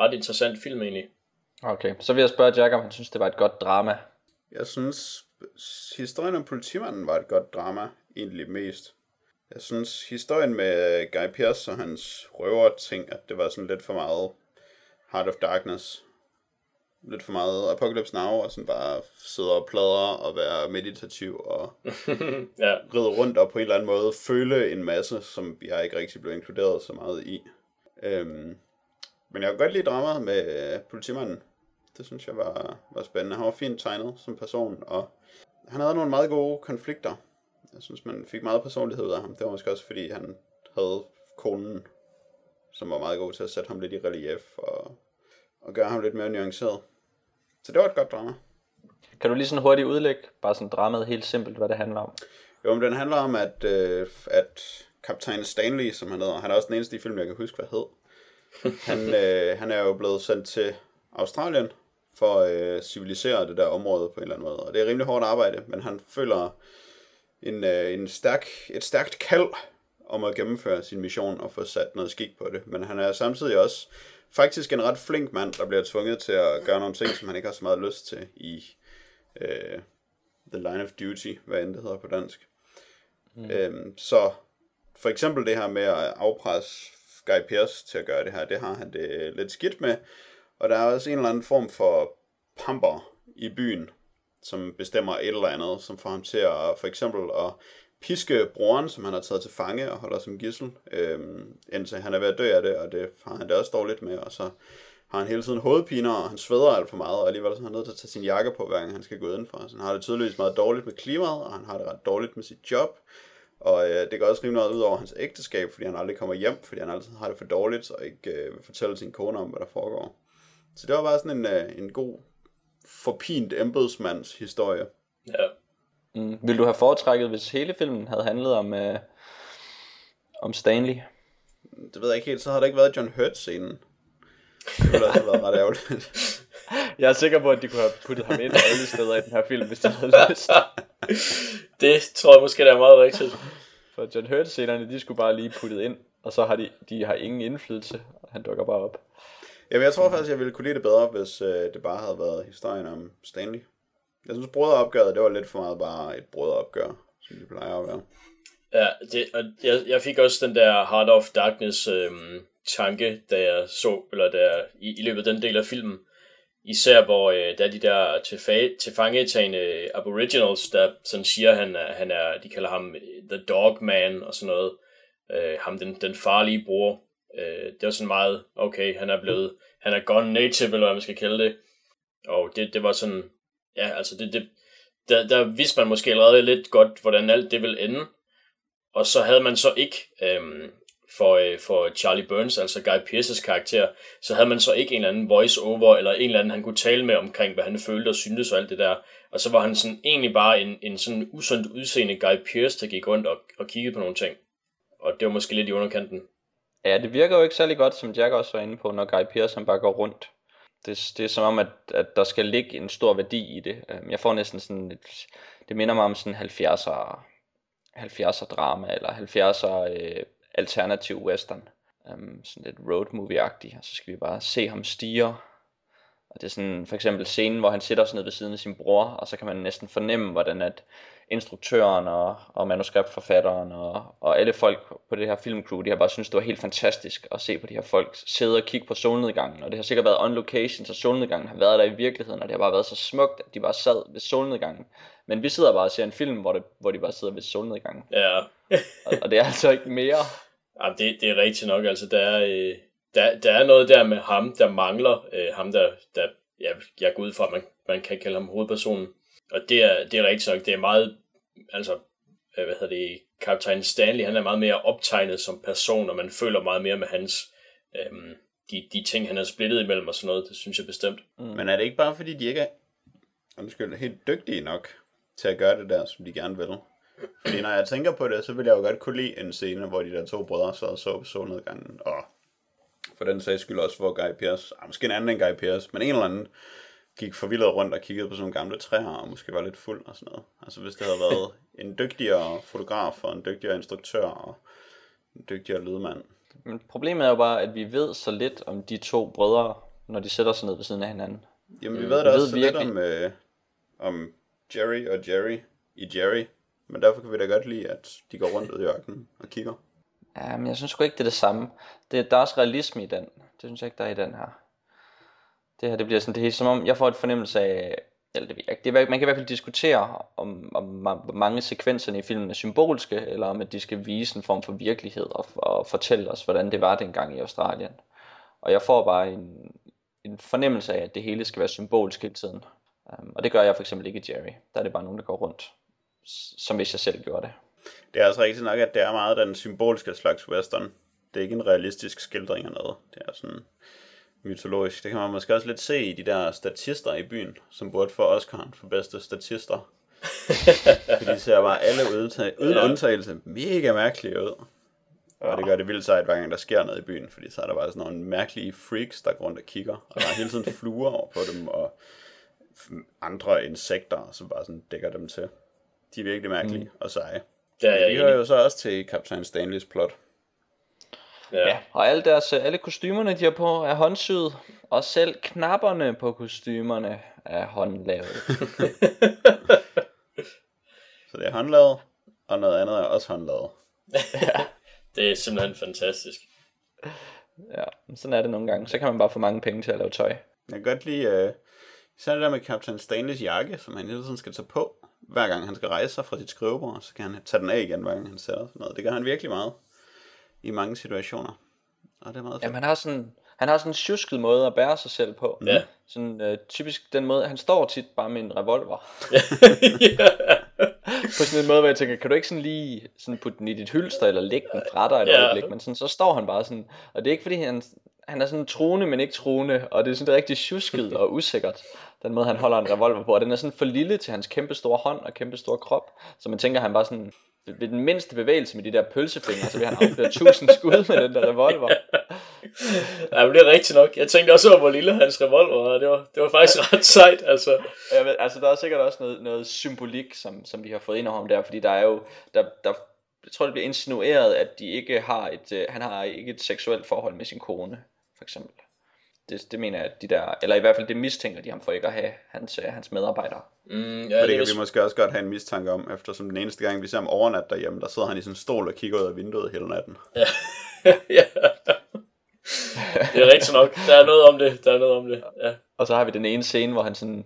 ret interessant film egentlig. Okay, så vil jeg spørge Jack, om han synes, det var et godt drama. Jeg synes, historien om politimanden var et godt drama, egentlig mest. Jeg synes, historien med Guy Pearce og hans røver ting, at det var sådan lidt for meget Heart of Darkness. Lidt for meget Apocalypse Now, og sådan bare sidde og pladre og være meditativ og *laughs* ja, ride rundt og på en eller anden måde føle en masse, som jeg ikke rigtig blev inkluderet så meget i. Øhm, men jeg kan godt lide dramaet med øh, politimanden. Det synes jeg var, var spændende. Han var fint tegnet som person, og han havde nogle meget gode konflikter. Jeg synes, man fik meget personlighed ud af ham. Det var måske også, fordi han havde konen, som var meget god til at sætte ham lidt i relief og, og gøre ham lidt mere nuanceret. Så det var et godt drama. Kan du lige sådan hurtigt udlægge, bare sådan dramaet helt simpelt, hvad det handler om? Jo, men den handler om, at, øh, at kaptajn Stanley, som han hedder, han er også den eneste i filmen, jeg kan huske, hvad hed. Han, *laughs* øh, han er jo blevet sendt til Australien for at øh, civilisere det der område på en eller anden måde. Og det er rimelig hårdt arbejde, men han føler en, øh, en stærk, et stærkt kald om at gennemføre sin mission og få sat noget skik på det. Men han er samtidig også faktisk en ret flink mand, der bliver tvunget til at gøre nogle ting, som han ikke har så meget lyst til i øh, The Line of Duty, hvad end det hedder på dansk. Mm. Øhm, så for eksempel det her med at afpresse Guy Pearce til at gøre det her, det har han det lidt skidt med. Og der er også en eller anden form for pamper i byen, som bestemmer et eller andet, som får ham til at for eksempel at piske broren, som han har taget til fange og holder som gissel, øh, indtil han er ved at dø af det, og det har han det også dårligt med, og så har han hele tiden hovedpiner, og han sveder alt for meget, og alligevel så er han nødt til at tage sin jakke på, hver gang han skal gå indenfor. Så han har det tydeligvis meget dårligt med klimaet, og han har det ret dårligt med sit job. Og øh, det går også rimelig meget ud over hans ægteskab, fordi han aldrig kommer hjem, fordi han altid har det for dårligt, og ikke øh, vil fortælle sin kone om, hvad der foregår. Så det var bare sådan en, øh, en god, forpint embedsmands historie. Ja. Mm. Vil du have foretrækket, hvis hele filmen havde handlet om, øh, om Stanley? Det ved jeg ikke helt, så har der ikke været John Hurt-scenen. Det ville også have været ret ærgerligt. *laughs* Jeg er sikker på, at de kunne have puttet ham ind alle steder i den her film, hvis de havde lyst. *laughs* Det tror jeg måske, der er meget rigtigt. For John Hurt-scenerne, de skulle bare lige puttet ind, og så har de, de har ingen indflydelse, og han dukker bare op. Jamen, jeg tror faktisk, jeg ville kunne lide det bedre, hvis øh, det bare havde været historien om Stanley. Jeg synes, brødreopgøret, det var lidt for meget bare et brødreopgør, som det plejer at være. Ja, det, og jeg, jeg fik også den der Heart of Darkness øh, tanke, da jeg så, eller da jeg, i, i løbet af den del af filmen, især hvor øh, der er de der tilfa- tilfangetagende aboriginals, der sådan siger, han er, han er, de kalder ham øh, The Dog Man og sådan noget, øh, ham den, den farlige bror. Øh, det var sådan meget, okay, han er blevet, han er gone native, eller hvad man skal kalde det. Og det, det var sådan, ja, altså det, det der, der vidste man måske allerede lidt godt, hvordan alt det ville ende. Og så havde man så ikke, øhm, for, øh, for Charlie Burns, altså Guy Pearces karakter, så havde man så ikke en eller anden voice-over, eller en eller anden, han kunne tale med omkring, hvad han følte og syntes og alt det der. Og så var han sådan egentlig bare en, en sådan usundt udseende Guy Pearce, der gik rundt og, og kiggede på nogle ting. Og det var måske lidt i underkanten. Ja, det virker jo ikke særlig godt, som Jack også var inde på, når Guy Pearson bare går rundt. Det, det er som om, at, at der skal ligge en stor værdi i det. Øhm, jeg får næsten sådan et, det minder mig om sådan 70'er, 70'er drama, eller 70'er øh, alternativ western. Um, sådan lidt road movie-agtig, og så skal vi bare se ham stige. Og det er sådan for eksempel scenen, hvor han sidder sådan ned ved siden af sin bror, og så kan man næsten fornemme, hvordan at instruktøren og, og manuskriptforfatteren og, og alle folk på det her filmcrew, de har bare synes det var helt fantastisk at se på de her folk sidde og kigge på solnedgangen. Og det har sikkert været on location, så solnedgangen har været der i virkeligheden, og det har bare været så smukt, at de bare sad ved solnedgangen. Men vi sidder bare og ser en film, hvor, det, hvor de bare sidder ved solnedgangen. Ja, Og, og det er altså ikke mere. *laughs* Jamen, det, det er rigtigt nok. Altså, der er, øh, der, der er noget der med ham, der mangler. Øh, ham, der, der ja, jeg går ud fra, at man, man kan kalde ham hovedpersonen. Og det er, det er rigtigt nok. Det er meget, altså, øh, hvad hedder det, Kaptajn Stanley, han er meget mere optegnet som person, og man føler meget mere med hans, øhm, de, de ting, han er splittet imellem og sådan noget. Det synes jeg bestemt. Mm. Men er det ikke bare, fordi de ikke er undskyld, helt dygtige nok til at gøre det der, som de gerne vil? Fordi når jeg tænker på det, så vil jeg jo godt kunne lide en scene, hvor de der to brødre så og så på solnedgangen, og for den sags skyld også, hvor Guy Pearce, ah, måske en anden end Guy Pearce, men en eller anden gik forvildet rundt og kiggede på sådan nogle gamle træer, og måske var lidt fuld og sådan noget. Altså hvis det havde været en dygtigere fotograf, og en dygtigere instruktør, og en dygtigere lydmand. Men problemet er jo bare, at vi ved så lidt om de to brødre, når de sætter sig ned ved siden af hinanden. Jamen vi ved da vi også ved så lidt virkelig- om, øh, om Jerry og Jerry i Jerry, men derfor kan vi da godt lide, at de går rundt ud i ørkenen og kigger. Ja, men jeg synes sgu ikke, det er det samme. Det, der er også realisme i den. Det synes jeg ikke, der er i den her. Det her, det bliver sådan, det er som om, jeg får et fornemmelse af, eller det, ikke, det man kan i hvert fald diskutere, om, om mange sekvenserne i filmen er symbolske, eller om at de skal vise en form for virkelighed, og, og fortælle os, hvordan det var dengang i Australien. Og jeg får bare en, en fornemmelse af, at det hele skal være symbolsk hele tiden. Um, og det gør jeg for eksempel ikke i Jerry. Der er det bare nogen, der går rundt, som hvis jeg selv gjorde det. Det er altså rigtigt nok, at det er meget den symbolske slags western. Det er ikke en realistisk skildring af noget. Det er sådan mytologisk. Det kan man måske også lidt se i de der statister i byen, som burde få Oscar'en for bedste statister. *laughs* For de ser bare alle udta- uden Ja. undtagelse mega mærkelige ud. Og det gør det vildt sejt, hver gang der sker noget i byen, fordi så er der bare sådan nogle mærkelige freaks, der går rundt og kigger. Og der er hele tiden fluer over på dem, og andre insekter, som bare sådan dækker dem til. De er virkelig mærkelige mm. og seje. Er Ja, jeg de hører jo så også til Kaptajn Stanleys plot. Ja. Ja, og alle, deres, alle kostymerne, de har på, er håndsyet, og selv knapperne på kostymerne er håndlavet. *laughs* Så det er håndlavet, og noget andet er også håndlavet. *laughs* Det er simpelthen fantastisk. ja, men sådan er det nogle gange. Så kan man bare få mange penge til at lave tøj. Jeg kan godt lide, uh, især det der med Kaptajn Stanleys jakke, som han hele tiden skal tage på. hver gang han skal rejse sig fra sit skrivebord, så kan han tage den af igen, hver gang han sætter sig ned. Det gør han virkelig meget i mange situationer. Og det er meget fedt. Jamen, han har sådan, han har sådan en tjusket måde at bære sig selv på. Ja. Sådan øh, typisk den måde, han står tit bare med en revolver. *laughs* ja. På sådan en måde, hvor jeg tænker, kan du ikke sådan lige sådan putte den i dit hylster, eller lægge den fra dig et Ja. øjeblik, men sådan, så står han bare sådan, og det er ikke fordi han, han er sådan truende, men ikke truende, og det er sådan det er rigtig tjusket og usikkert, den måde han holder en revolver på, og den er sådan for lille til hans kæmpe store hånd og kæmpe store krop, så man tænker, han bare sådan, ved den mindste bevægelse med de der pølsefingre, så vil han afføre tusind *laughs* skud med den der revolver. *laughs* ja, men det er rigtigt nok. Jeg tænkte også over, hvor lille hans revolver var, det var, det var faktisk ret sejt, altså. Jeg ved, altså der er sikkert også noget, noget symbolik, som, som de har fået ind over ham der, fordi der er jo, der, der, jeg tror det bliver insinueret, at de ikke har et, øh, han har ikke et seksuelt forhold med sin kone, for eksempel. Det, det mener jeg, at de der, eller i hvert fald det mistænker de ham for ikke at have hans, øh, hans medarbejdere. Mm, ja, Og det, det kan vi måske også godt have en mistanke om, eftersom den eneste gang, vi ser ham overnat derhjemme, der sidder han i sådan en stol og kigger ud af vinduet hele natten. *laughs* ja. Det er rigtigt nok. Der er noget om det. Der er noget om det. Ja. Og så har vi den ene scene, hvor han sådan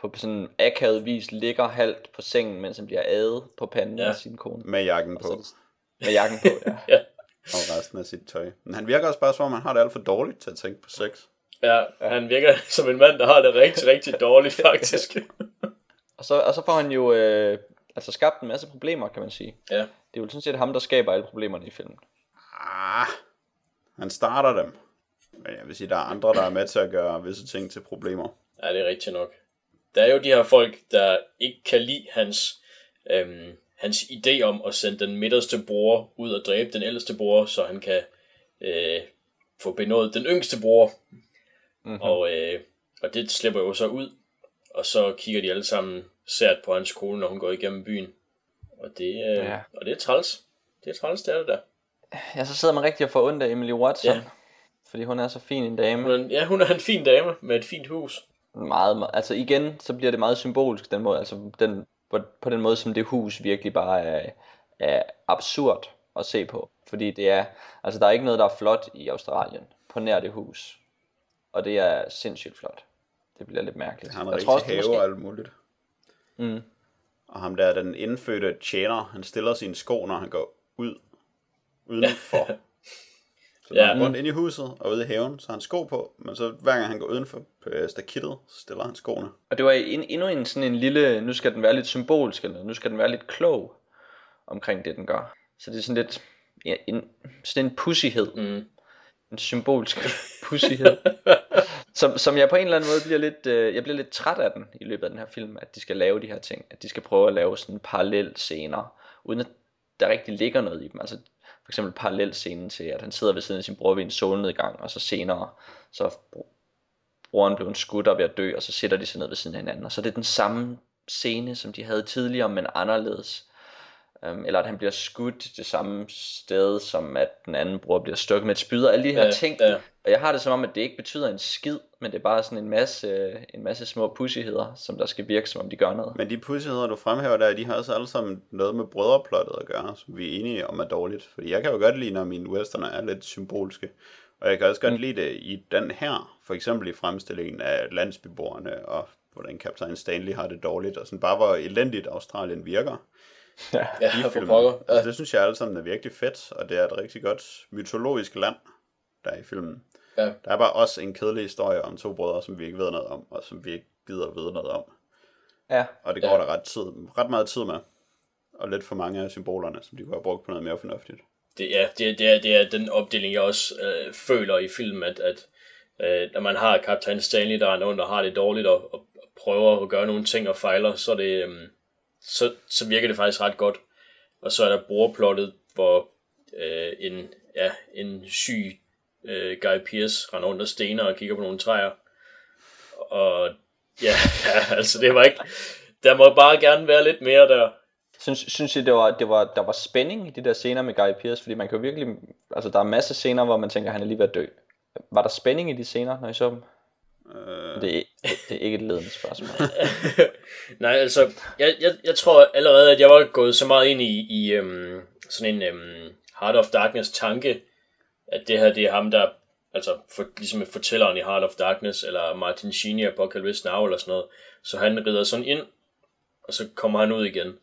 på sådan akavet vis ligger halvt på sengen, mens han bliver adet på panden Ja. ja. af sin kone. Med jakken så på, med jakken på, *laughs* ja. og resten af sit tøj. Men han virker også bare som om, han har det alt for dårligt til at tænke på sex. Ja, han virker *laughs* som en mand, der har det rigtig, rigtig dårligt, *laughs* faktisk. Og så, og så får han jo øh, altså skabt en masse problemer, kan man sige. Ja. Det er jo sådan set ham, der skaber alle problemerne i filmen. Ah, han starter dem. Men jeg vil sige, der er andre, der er med til at gøre visse ting til problemer. Ja, det er rigtigt nok. Der er jo de her folk, der ikke kan lide hans, øhm, hans idé om at sende den midterste bror ud og dræbe den ældste bror, så han kan øh, få benådet den yngste bror. Mm-hmm. Og, øh, og det slipper jo så ud, og så kigger de alle sammen sært på hans kone, når hun går igennem byen. Og det, øh, ja. Og det er træls. Det er træls, det er det der. Ja, så sidder man rigtig og får ondt af Emily Watson. Ja. Fordi hun er så fin en dame. Men, ja, hun er en fin dame med et fint hus. Meget, meget, altså igen, så bliver det meget symbolsk, den måde, altså den, på, på den måde, som det hus virkelig bare er, er absurd at se på. Fordi det er, altså der er ikke noget, der er flot i Australien, på nær det hus. Og det er sindssygt flot. Det bliver lidt mærkeligt. Han har Jeg rigtig tror også, have det og måske, alt muligt. mm, Og ham der, den indfødte tjener, han stiller sine sko, når han går ud udenfor. *laughs* Så Ja. han går rundt ind i huset og ude i haven, så har han sko på, men så hver gang han går udenfor på øh, stakittet, så stiller han skoene. og det var en, endnu en sådan en lille, nu skal den være lidt symbolsk, eller nu skal den være lidt klog omkring det, den gør. Så det er sådan lidt, ja, en, sådan en pussighed. Mm en symbolsk *laughs* pussyhed, som, som jeg på en eller anden måde bliver lidt, øh, jeg bliver lidt træt af den i løbet af den her film, at de skal lave de her ting, at de skal prøve at lave sådan parallel scener, uden at der rigtig ligger noget i dem, altså for eksempel parallel scenen til, at han sidder ved siden af sin bror ved en solnedgang, og så senere, så broren blev en skudt og ved at dø, og så sætter de sig ned ved siden af hinanden, og så er det den samme scene, som de havde tidligere, men anderledes. Um, eller at han bliver skudt det samme sted, som at den anden bror bliver stukket med et spyd, og alle de her Ja, ting. ja. Og jeg har det som om, at det ikke betyder en skid, men det er bare sådan en masse, en masse små pussigheder, som der skal virke, som om de gør noget. Men de pussigheder, du fremhæver der, de har også alle sammen noget med brødreplottet at gøre, som vi er enige om er dårligt. Fordi jeg kan jo godt lide, når mine westerner er lidt symbolske. Og jeg kan også godt Mm. lide det i den her, for eksempel i fremstillingen af landsbyboerne, og hvordan kaptajn Stanley har det dårligt, og sådan bare hvor elendigt Australien virker Ja. Ja, for pokker. Ja. Altså, det synes jeg alle sammen er virkelig fedt, og det er et rigtig godt mytologisk land, der er i filmen. Ja. Der er bare også en kedelig historie om to brødre, som vi ikke ved noget om, og som vi ikke gider at vide noget om. ja. Og det Ja. går der ret, tid, ret meget tid med. Og lidt for mange af symbolerne, som de kunne have brugt på noget mere fornuftigt. det, ja, det, det, er, det er den opdeling, jeg også øh, føler i filmen, at, at øh, når man har kaptajn Stanley, der er nogen, der har det dårligt og, og prøver at gøre nogle ting og fejler, så, er det, øh, så, så virker det faktisk ret godt. Og så er der brugerplottet, hvor øh, en, ja, en syg øh, Guy Pierce render rundt og stener og kigger på nogle træer. Og ja, *laughs* ja, altså det var ikke... Der må bare gerne være lidt mere der. Synes, synes I, det var, det var, der var spænding i de der scener med Guy Pierce, Fordi man kan jo virkelig, altså der er masser af scener, hvor man tænker, at han er lige ved at dø. Var der spænding i de scener, når I så dem? Øh, Det er, det er ikke et ledende spørgsmål. *laughs* Nej, altså, jeg, jeg, jeg tror allerede, at jeg var gået så meget ind i, i øhm, sådan en øhm, Heart of Darkness tanke, at det her, det er ham, der, altså, for, ligesom fortælleren i Heart of Darkness, eller Martin Sheen i Apocalypse Now, eller sådan noget, så han rider sådan ind, og så kommer han ud igen.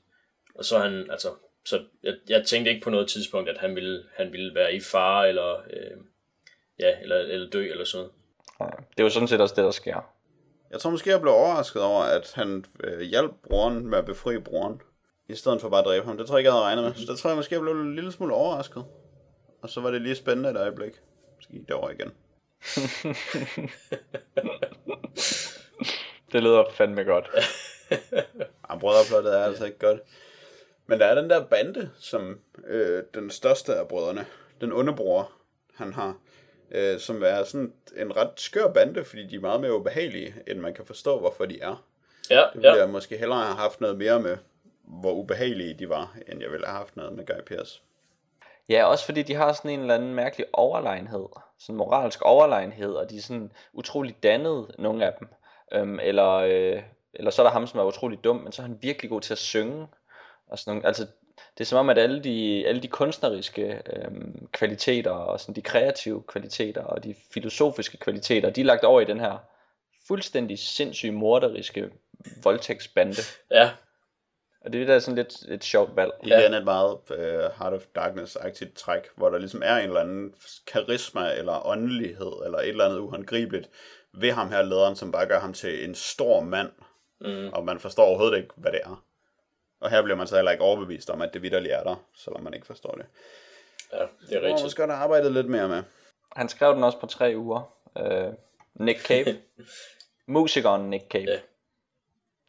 Og så han, altså, så jeg, jeg tænkte ikke på noget tidspunkt, at han ville, han ville være i fare, eller, øh, ja, eller, eller dø, eller sådan noget. Det er jo sådan set også det, der sker. Jeg tror måske, jeg blev overrasket over, at han øh, hjalp broren med at befri broren, i stedet for bare at dræbe ham. Det tror jeg ikke, jeg havde regnet med. Så der tror jeg måske, jeg blev en lille smule overrasket. Og så var det lige spændende et øjeblik. Så gik det over igen. *laughs* Det lyder fandme godt. *laughs* Ja, brødreplottet er altså ikke godt. Men der er den der bande, som øh, den største af brødrene, den onde bror, han har, øh, som er sådan en ret skør bande, fordi de er meget mere ubehagelige, end man kan forstå, hvorfor de er. Ja, Det ville ja. jeg måske hellere have haft noget mere med, hvor ubehagelige de var, end jeg ville have haft noget med Guy Pearce. Ja, også fordi de har sådan en eller anden mærkelig overlegenhed. Sådan moralsk overlegenhed, og de er sådan utrolig dannede, nogle af dem. Øhm, eller, øh, eller så er der ham, som er utrolig dum, men så er han virkelig god til at synge. Og sådan nogle, altså, det er som om, at alle de, alle de kunstneriske øhm, kvaliteter, og sådan de kreative kvaliteter, og de filosofiske kvaliteter, de er lagt over i den her fuldstændig sindssyge morderiske voldtægtsbande. Ja, Og det er da sådan lidt et sjovt valg. Ja. Igen et meget uh, Heart of Darkness-agtigt træk, hvor der ligesom er en eller anden karisma eller åndelighed, eller et eller andet uhåndgribeligt ved ham her lederen, som bare gør ham til en stor mand, mm, og man forstår overhovedet ikke, hvad det er. Og her bliver man så heller ikke overbevist om, at det vidderligt er der, selvom man ikke forstår det. ja det er Det må man rigtigt. måske godt have arbejdet lidt mere med. Han skrev den også på tre uger. Øh, Nick Cave. *laughs* Musikeren Nick Cave. Ja.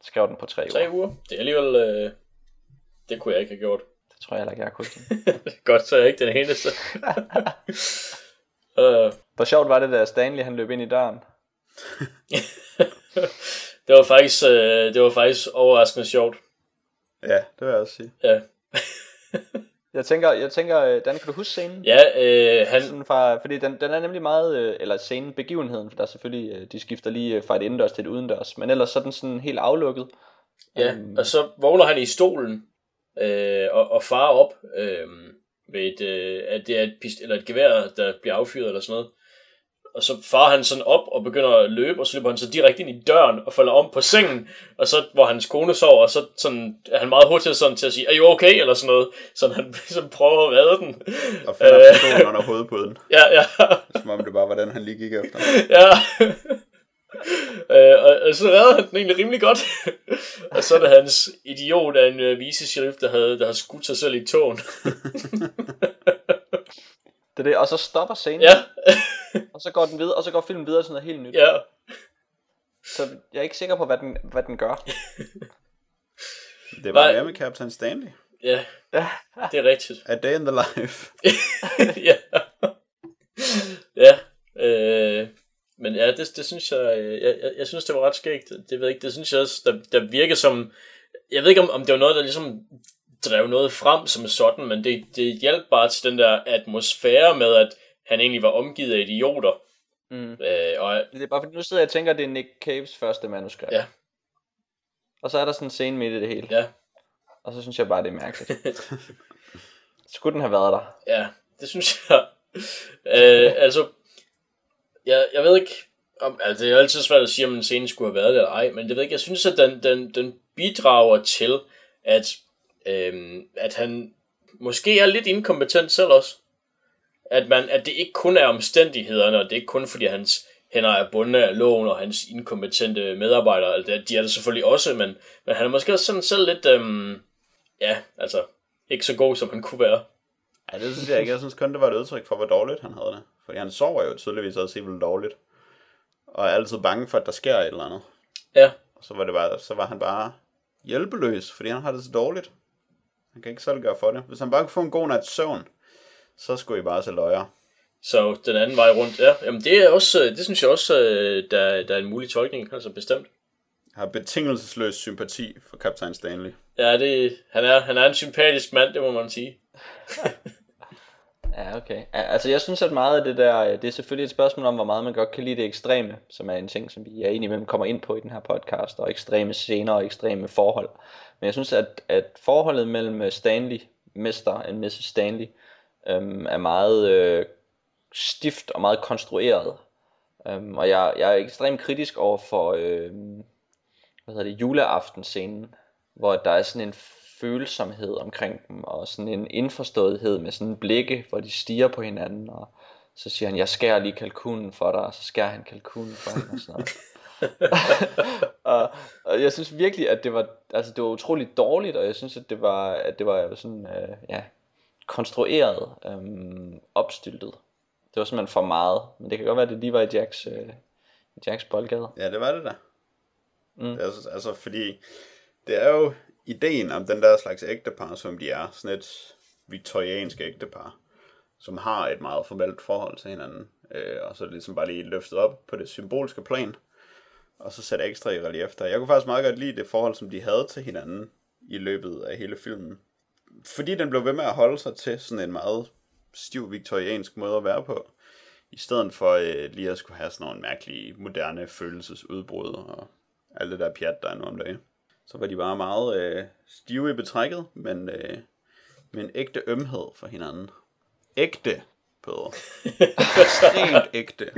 Skrev den på tre, Tre uger. uger. Det er alligevel... Øh, det kunne jeg ikke have gjort. Det tror jeg heller ikke, jeg kunne. *laughs* Godt, så er jeg ikke den eneste. uh, *laughs* Hvor sjovt var det, da Stanley han løb ind i døren? det var faktisk, øh, det var faktisk overraskende sjovt. Ja, det vil jeg også sige. Ja, *laughs* Jeg tænker, jeg tænker øh, Dan, kan du huske scenen? ja øh, han, Sådan fra, fordi den, den er nemlig meget, øh, eller scenen, begivenheden, for der er selvfølgelig, øh, de skifter lige fra et indendørs til et udendørs, men ellers så er den sådan helt aflukket. ja, og så vågner han i stolen øh, og, og farer op øh, ved et, øh, at det er et, pist- eller et gevær, der bliver affyret eller sådan noget. Og så farer han sådan op og begynder at løbe, og så løber han så direkte ind i døren og falder om på sengen, og så hvor hans kone sover, og så sådan, er han meget hurtigt sådan til at sige, er you okay, eller sådan noget, så han *laughs* ligesom prøver at redde den. Og finder Øh. pistolen under hovedpuden, *laughs* Ja, ja, som om det bare var den, han lige gik efter. *laughs* ja. øh, og, og så redder han den egentlig rimelig godt. og så er det hans idiot af en øh, vicesheriff, der havde, der havde skudt sig selv i tågen. Det er det, og så stopper scenen, ja, *laughs* og så går den videre, og så går filmen videre til noget helt nyt. ja. Så jeg er ikke sikker på, hvad den, hvad den gør. Det var Nej. med Captain Stanley. Ja, Ja. det er rigtigt. A Day in the Life. *laughs* ja. ja. Øh, men ja, det, det synes jeg, øh, jeg, jeg, jeg synes, det var ret skægt. Det ved jeg ikke, det synes jeg også, der, der virker som, jeg ved ikke, om, om det var noget, der ligesom drev noget frem som sådan, men det, det hjalp bare til den der atmosfære med, at han egentlig var omgivet af idioter. Mm. Øh, og Det er bare fordi, nu sidder jeg og tænker, at det er Nick Caves første manuskript. Ja. Og så er der sådan en scene midt i det hele. ja, Og så synes jeg bare, det er mærkeligt. *laughs* Skulle den have været der? Ja, det synes jeg. øh, altså, jeg, jeg ved ikke, om, altså det er altid svært at sige, om en scene skulle have været det eller ej, men det ved ikke, jeg synes, at den, den, den bidrager til, at, øhm, at han måske er lidt inkompetent selv også. At, man, at det ikke kun er omstændighederne, og det er ikke kun fordi hans hænder er bundet af loven, og hans inkompetente medarbejdere, altså det, de er det selvfølgelig også, men, men han er måske også sådan selv lidt, øhm, ja, altså, ikke så god, som han kunne være. Ja, det synes jeg ikke. Jeg synes kun, det var et udtryk for, hvor dårligt han havde det. Fordi han sover jo tydeligvis også helt dårligt. Og er altid bange for, at der sker et eller andet. Ja, Og så var, det bare, så var han bare hjælpeløs, fordi han har det så dårligt. Han kan ikke selv gøre for det. Hvis han bare kunne få en god nats søvn, så skulle I bare se løjer. Så den anden vej rundt, ja. Jamen det er også, øh, det synes jeg også, øh, der, der er en mulig tolkning, altså bestemt. Jeg har betingelsesløs sympati for Kaptajn Stanley. Ja, det, han, er, han er en sympatisk mand, det må man sige. *laughs* Ja, okay. Altså jeg synes, at meget af det der, øh, det er selvfølgelig et spørgsmål om, hvor meget man godt kan lide det ekstreme, som er en ting, som vi er indimellem kommer ind på i den her podcast, og ekstreme scener og ekstreme forhold. Men jeg synes, at, at forholdet mellem øh, Stanley, Mester og Mrs. Stanley, øhm, er meget øh, stift og meget konstrueret. Øhm, og jeg, jeg er ekstremt kritisk over for, øh, hvad hedder det, juleaftenscenen, hvor der er sådan en følsomhed omkring dem, og sådan en indforståethed med sådan en blikke, hvor de stiger på hinanden, og så siger han, jeg skærer lige kalkunen for dig, og så skærer han kalkunen for hende og sådan noget. *laughs* *laughs* og, og, jeg synes virkelig, at det var, altså det var utroligt dårligt, og jeg synes, at det var, at det var sådan, øh, ja, konstrueret, øh, opstyltet. Det var simpelthen for meget, men det kan godt være, at det lige var i Jacks, øh, Jacks boldgade. Ja, det var det da. Mm. Altså, altså, fordi det er jo ideen om den der slags ægtepar, som de er, sådan et viktoriansk ægtepar, som har et meget formelt forhold til hinanden, øh, og så er det ligesom bare lige løftet op på det symbolske plan, og så sætte ekstra i relief der. Jeg kunne faktisk meget godt lide det forhold, som de havde til hinanden i løbet af hele filmen. Fordi den blev ved med at holde sig til sådan en meget stiv viktoriansk måde at være på, i stedet for øh, lige at skulle have sådan nogle mærkelige, moderne følelsesudbrud og alt det der pjat, der er nu om dagen. Så var de bare meget øh, stive i betrækket, men øh, med en ægte ømhed for hinanden. Ægte, Peder. *laughs* Ekstremt ægte.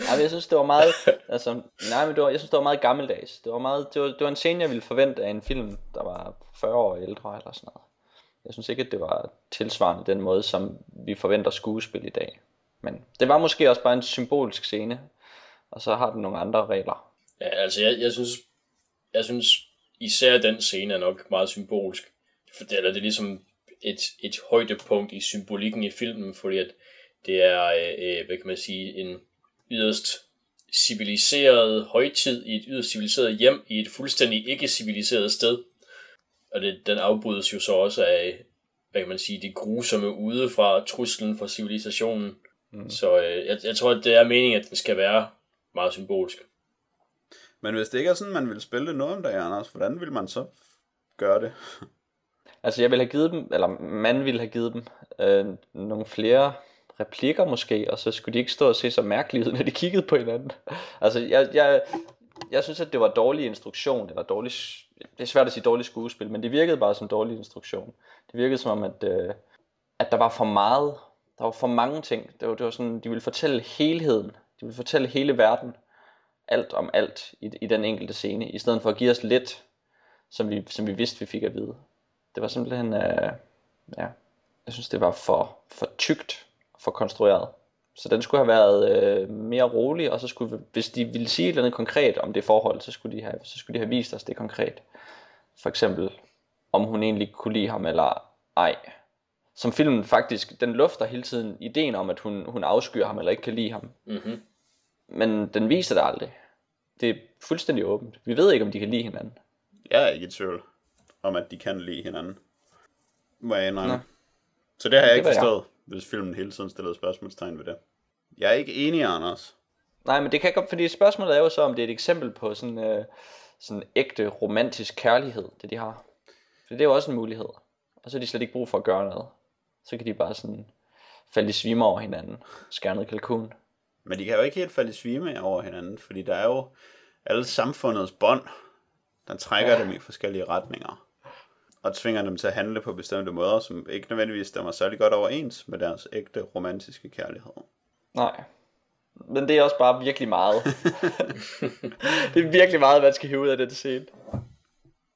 Ja, jeg synes, det var meget, altså, nej, men det var, jeg synes, det var meget gammeldags. Det var, meget, det, var, det var en scene, jeg ville forvente af en film, der var 40 år ældre eller sådan noget. Jeg synes ikke, at det var tilsvarende den måde, som vi forventer skuespil i dag. Men det var måske også bare en symbolsk scene, og så har den nogle andre regler. Ja, altså jeg, jeg synes, jeg synes især den scene er nok meget symbolsk. For det, eller det er ligesom et, et højdepunkt i symbolikken i filmen, fordi at det er, øh, hvad kan man sige, en yderst civiliseret højtid i et yderst civiliseret hjem i et fuldstændig ikke civiliseret sted. Og det, den afbrydes jo så også af, hvad kan man sige, det grusomme ude fra truslen for civilisationen. Mm. Så øh, jeg, jeg tror, at det er meningen, at den skal være meget symbolsk. Men hvis det ikke er sådan, man vil spille det noget om dagen, Anders, hvordan vil man så gøre det? *laughs* Altså jeg ville have givet dem, eller man ville have givet dem øh, nogle flere replikker måske, og så skulle de ikke stå og se så mærkeligt ud, når de kiggede på hinanden. Altså jeg, jeg, jeg synes, at det var dårlig instruktion, det var dårlig, det er svært at sige dårlig skuespil, men det virkede bare som dårlig instruktion. Det virkede som om, at, øh, at der var for meget, der var for mange ting. Det var, det var sådan, de ville fortælle helheden, de ville fortælle hele verden, alt om alt i, i den enkelte scene, i stedet for at give os lidt, som vi, som vi vidste, vi fik at vide. Det var simpelthen, øh, ja, jeg synes det var for, for tykt, for konstrueret. Så den skulle have været øh, mere rolig, og så skulle, hvis de ville sige et eller andet konkret om det forhold, så skulle de have, så skulle de have vist os det konkret. For eksempel, om hun egentlig kunne lide ham eller ej. Som filmen faktisk, den lufter hele tiden ideen om, at hun, hun afskyer ham eller ikke kan lide ham. Mm-hmm. Men den viser det aldrig. Det er fuldstændig åbent. Vi ved ikke, om de kan lide hinanden. Jeg er ikke i tvivl om, at de kan lide hinanden. Må jeg indrømme. Så det har jeg ikke forstået, jeg. hvis filmen hele tiden stillede spørgsmålstegn ved det. Jeg er ikke enig, Anders. Nej, men det kan godt, fordi spørgsmålet er jo så, om det er et eksempel på sådan, øh, sådan ægte romantisk kærlighed, det de har. For det er jo også en mulighed. Og så er de slet ikke brug for at gøre noget. Så kan de bare sådan falde i svime over hinanden. Skære ned kalkun. Men de kan jo ikke helt falde i svime over hinanden, fordi der er jo alle samfundets bånd, der trækker ja. dem i forskellige retninger. Og tvinger dem til at handle på bestemte måder, som ikke nødvendigvis stemmer særlig godt overens med deres ægte romantiske kærlighed. Nej. Men det er også bare virkelig meget. *laughs* det er virkelig meget, man skal hive ud af den scene.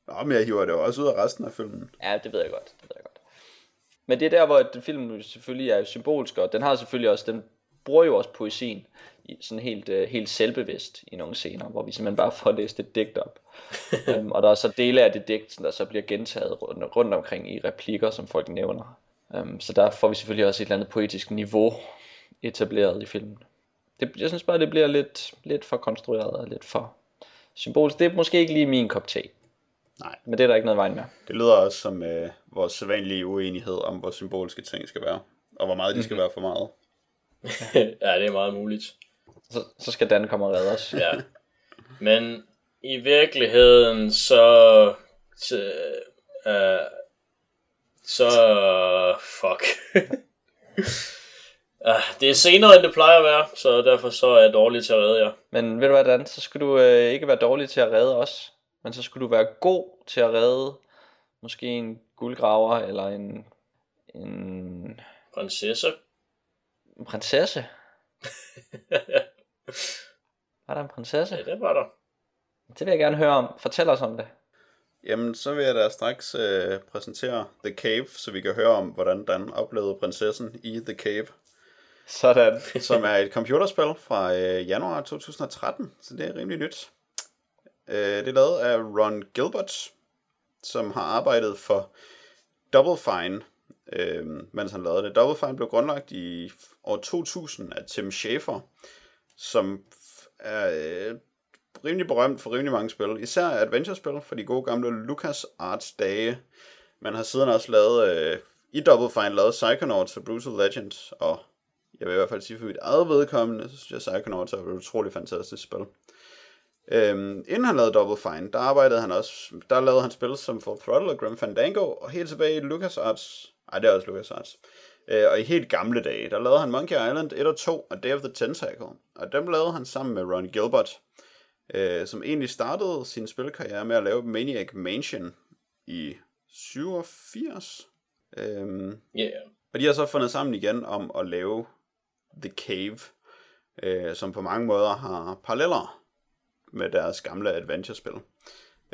Nå, men jeg hiver det også ud af resten af filmen. Ja, det ved jeg godt. Det ved jeg godt. Men det er der, hvor filmen selvfølgelig er symbolsk, og den har selvfølgelig også, den bruger jo også poesien sådan helt, uh, helt selvbevidst i nogle scener, hvor vi simpelthen bare får læst et digt op. um, *laughs* og der er så dele af det digt, der så bliver gentaget rundt, rundt omkring i replikker, som folk nævner. Um, så der får vi selvfølgelig også et eller andet poetisk niveau etableret i filmen. Det, jeg synes bare, det bliver lidt, lidt for konstrueret og lidt for symbolisk. Det er måske ikke lige min kop te. Nej. Men det er der ikke noget vejen med. Det lyder også som øh, vores sædvanlige uenighed om, hvor symbolske ting skal være. Og hvor meget de skal mm-hmm. være for meget. *laughs* ja, det er meget muligt. Så, så skal Dan komme og redde os. ja. Men i virkeligheden, så... Så, uh, så fuck. uh, *laughs* det er senere, end det plejer at være, så derfor så er jeg dårlig til at redde jer. Men ved du hvad, Dan? Så skulle du øh, ikke være dårlig til at redde os, men så skulle du være god til at redde måske en guldgraver eller en... en... Prinsesse? En prinsesse? *laughs* var der en prinsesse? Ja, det var der. Det vil jeg gerne høre om. Fortæl os om det. Jamen, så vil jeg da straks øh, præsentere The Cave, så vi kan høre om, hvordan Dan oplevede prinsessen i The Cave. Sådan. *laughs* som er et computerspil fra øh, januar 2013, så det er rimelig nyt. Øh, det er lavet af Ron Gilbert, som har arbejdet for Double Fine, øh, mens han lavede det. Double Fine blev grundlagt i år 2000 af Tim Schafer, som er øh, rimelig berømt for rimelig mange spil. Især adventure-spil for de gode gamle Lucas Arts dage. Man har siden også lavet, øh, i Double Fine, lavet Psychonauts og Brutal Legends, og jeg vil i hvert fald sige for mit eget vedkommende, så synes jeg, Psychonauts er et utroligt fantastisk spil. Øhm, inden han lavede Double Fine, der arbejdede han også, der lavede han spil som For Throttle og Grim Fandango, og helt tilbage i LucasArts, ej det er også LucasArts, øh, og i helt gamle dage, der lavede han Monkey Island 1 og 2 og Day of the Tentacle, og dem lavede han sammen med Ron Gilbert, øh, som egentlig startede sin spilkarriere med at lave Maniac Mansion i 87. Øhm, Yeah. og de har så fundet sammen igen om at lave The Cave, øh, som på mange måder har paralleller med deres gamle adventure-spil.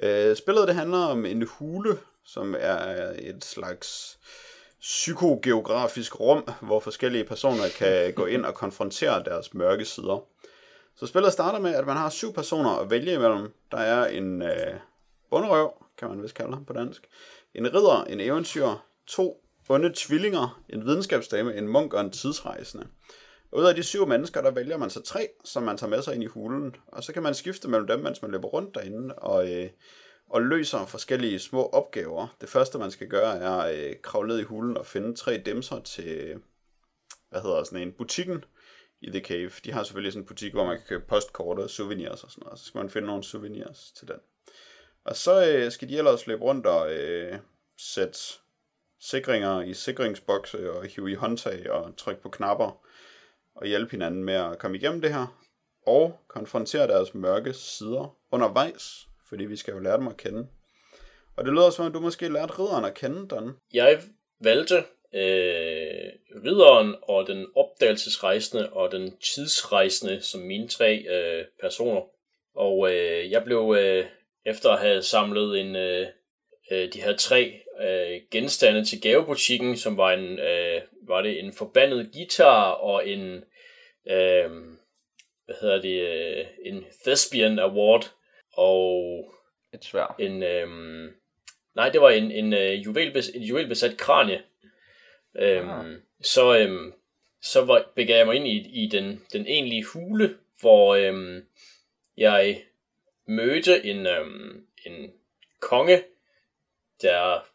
Øh, spillet det handler om en hule, som er et slags psykogeografisk rum, hvor forskellige personer kan *laughs* gå ind og konfrontere deres mørke sider. Så spillet starter med, at man har syv personer at vælge imellem. Der er en øh, bunderøv, kan man vist kalde ham på dansk, en ridder, en eventyr, to onde tvillinger, en videnskabsdame, en munk og en tidsrejsende. Ud af de syv mennesker, der vælger man så tre, som man tager med sig ind i hulen, og så kan man skifte mellem dem, mens man løber rundt derinde, og, øh, og løser forskellige små opgaver. Det første, man skal gøre, er at øh, kravle ned i hulen og finde tre demser til, hvad hedder sådan en, butikken i The Cave. De har selvfølgelig sådan en butik, hvor man kan købe postkort og souvenirs og sådan noget. Så skal man finde nogle souvenirs til den. Og så øh, skal de ellers løbe rundt og øh, sætte sikringer i sikringsbokse og hive i håndtag og trykke på knapper og hjælpe hinanden med at komme igennem det her, og konfrontere deres mørke sider undervejs, fordi vi skal jo lære dem at kende. Og det lyder som om, du måske lærte ridderen at kende, Don. Jeg valgte øh, ridderen og den opdagelsesrejsende og den tidsrejsende som mine tre øh, personer. Og øh, jeg blev, øh, efter at have samlet en, øh, øh, de her tre øh, genstande til gavebutikken, som var en, øh, var det en forbandet guitar og en, øh, hvad hedder det, øh, en Thespian Award og Et svær. en, øhm, nej, det var en, en øh, juvelbes, et juvelbesat kranie. Øhm, Ah. Så, øhm, så var, begav jeg mig ind i, i den, den egentlige hule, hvor øhm, jeg mødte en, øhm, en konge, der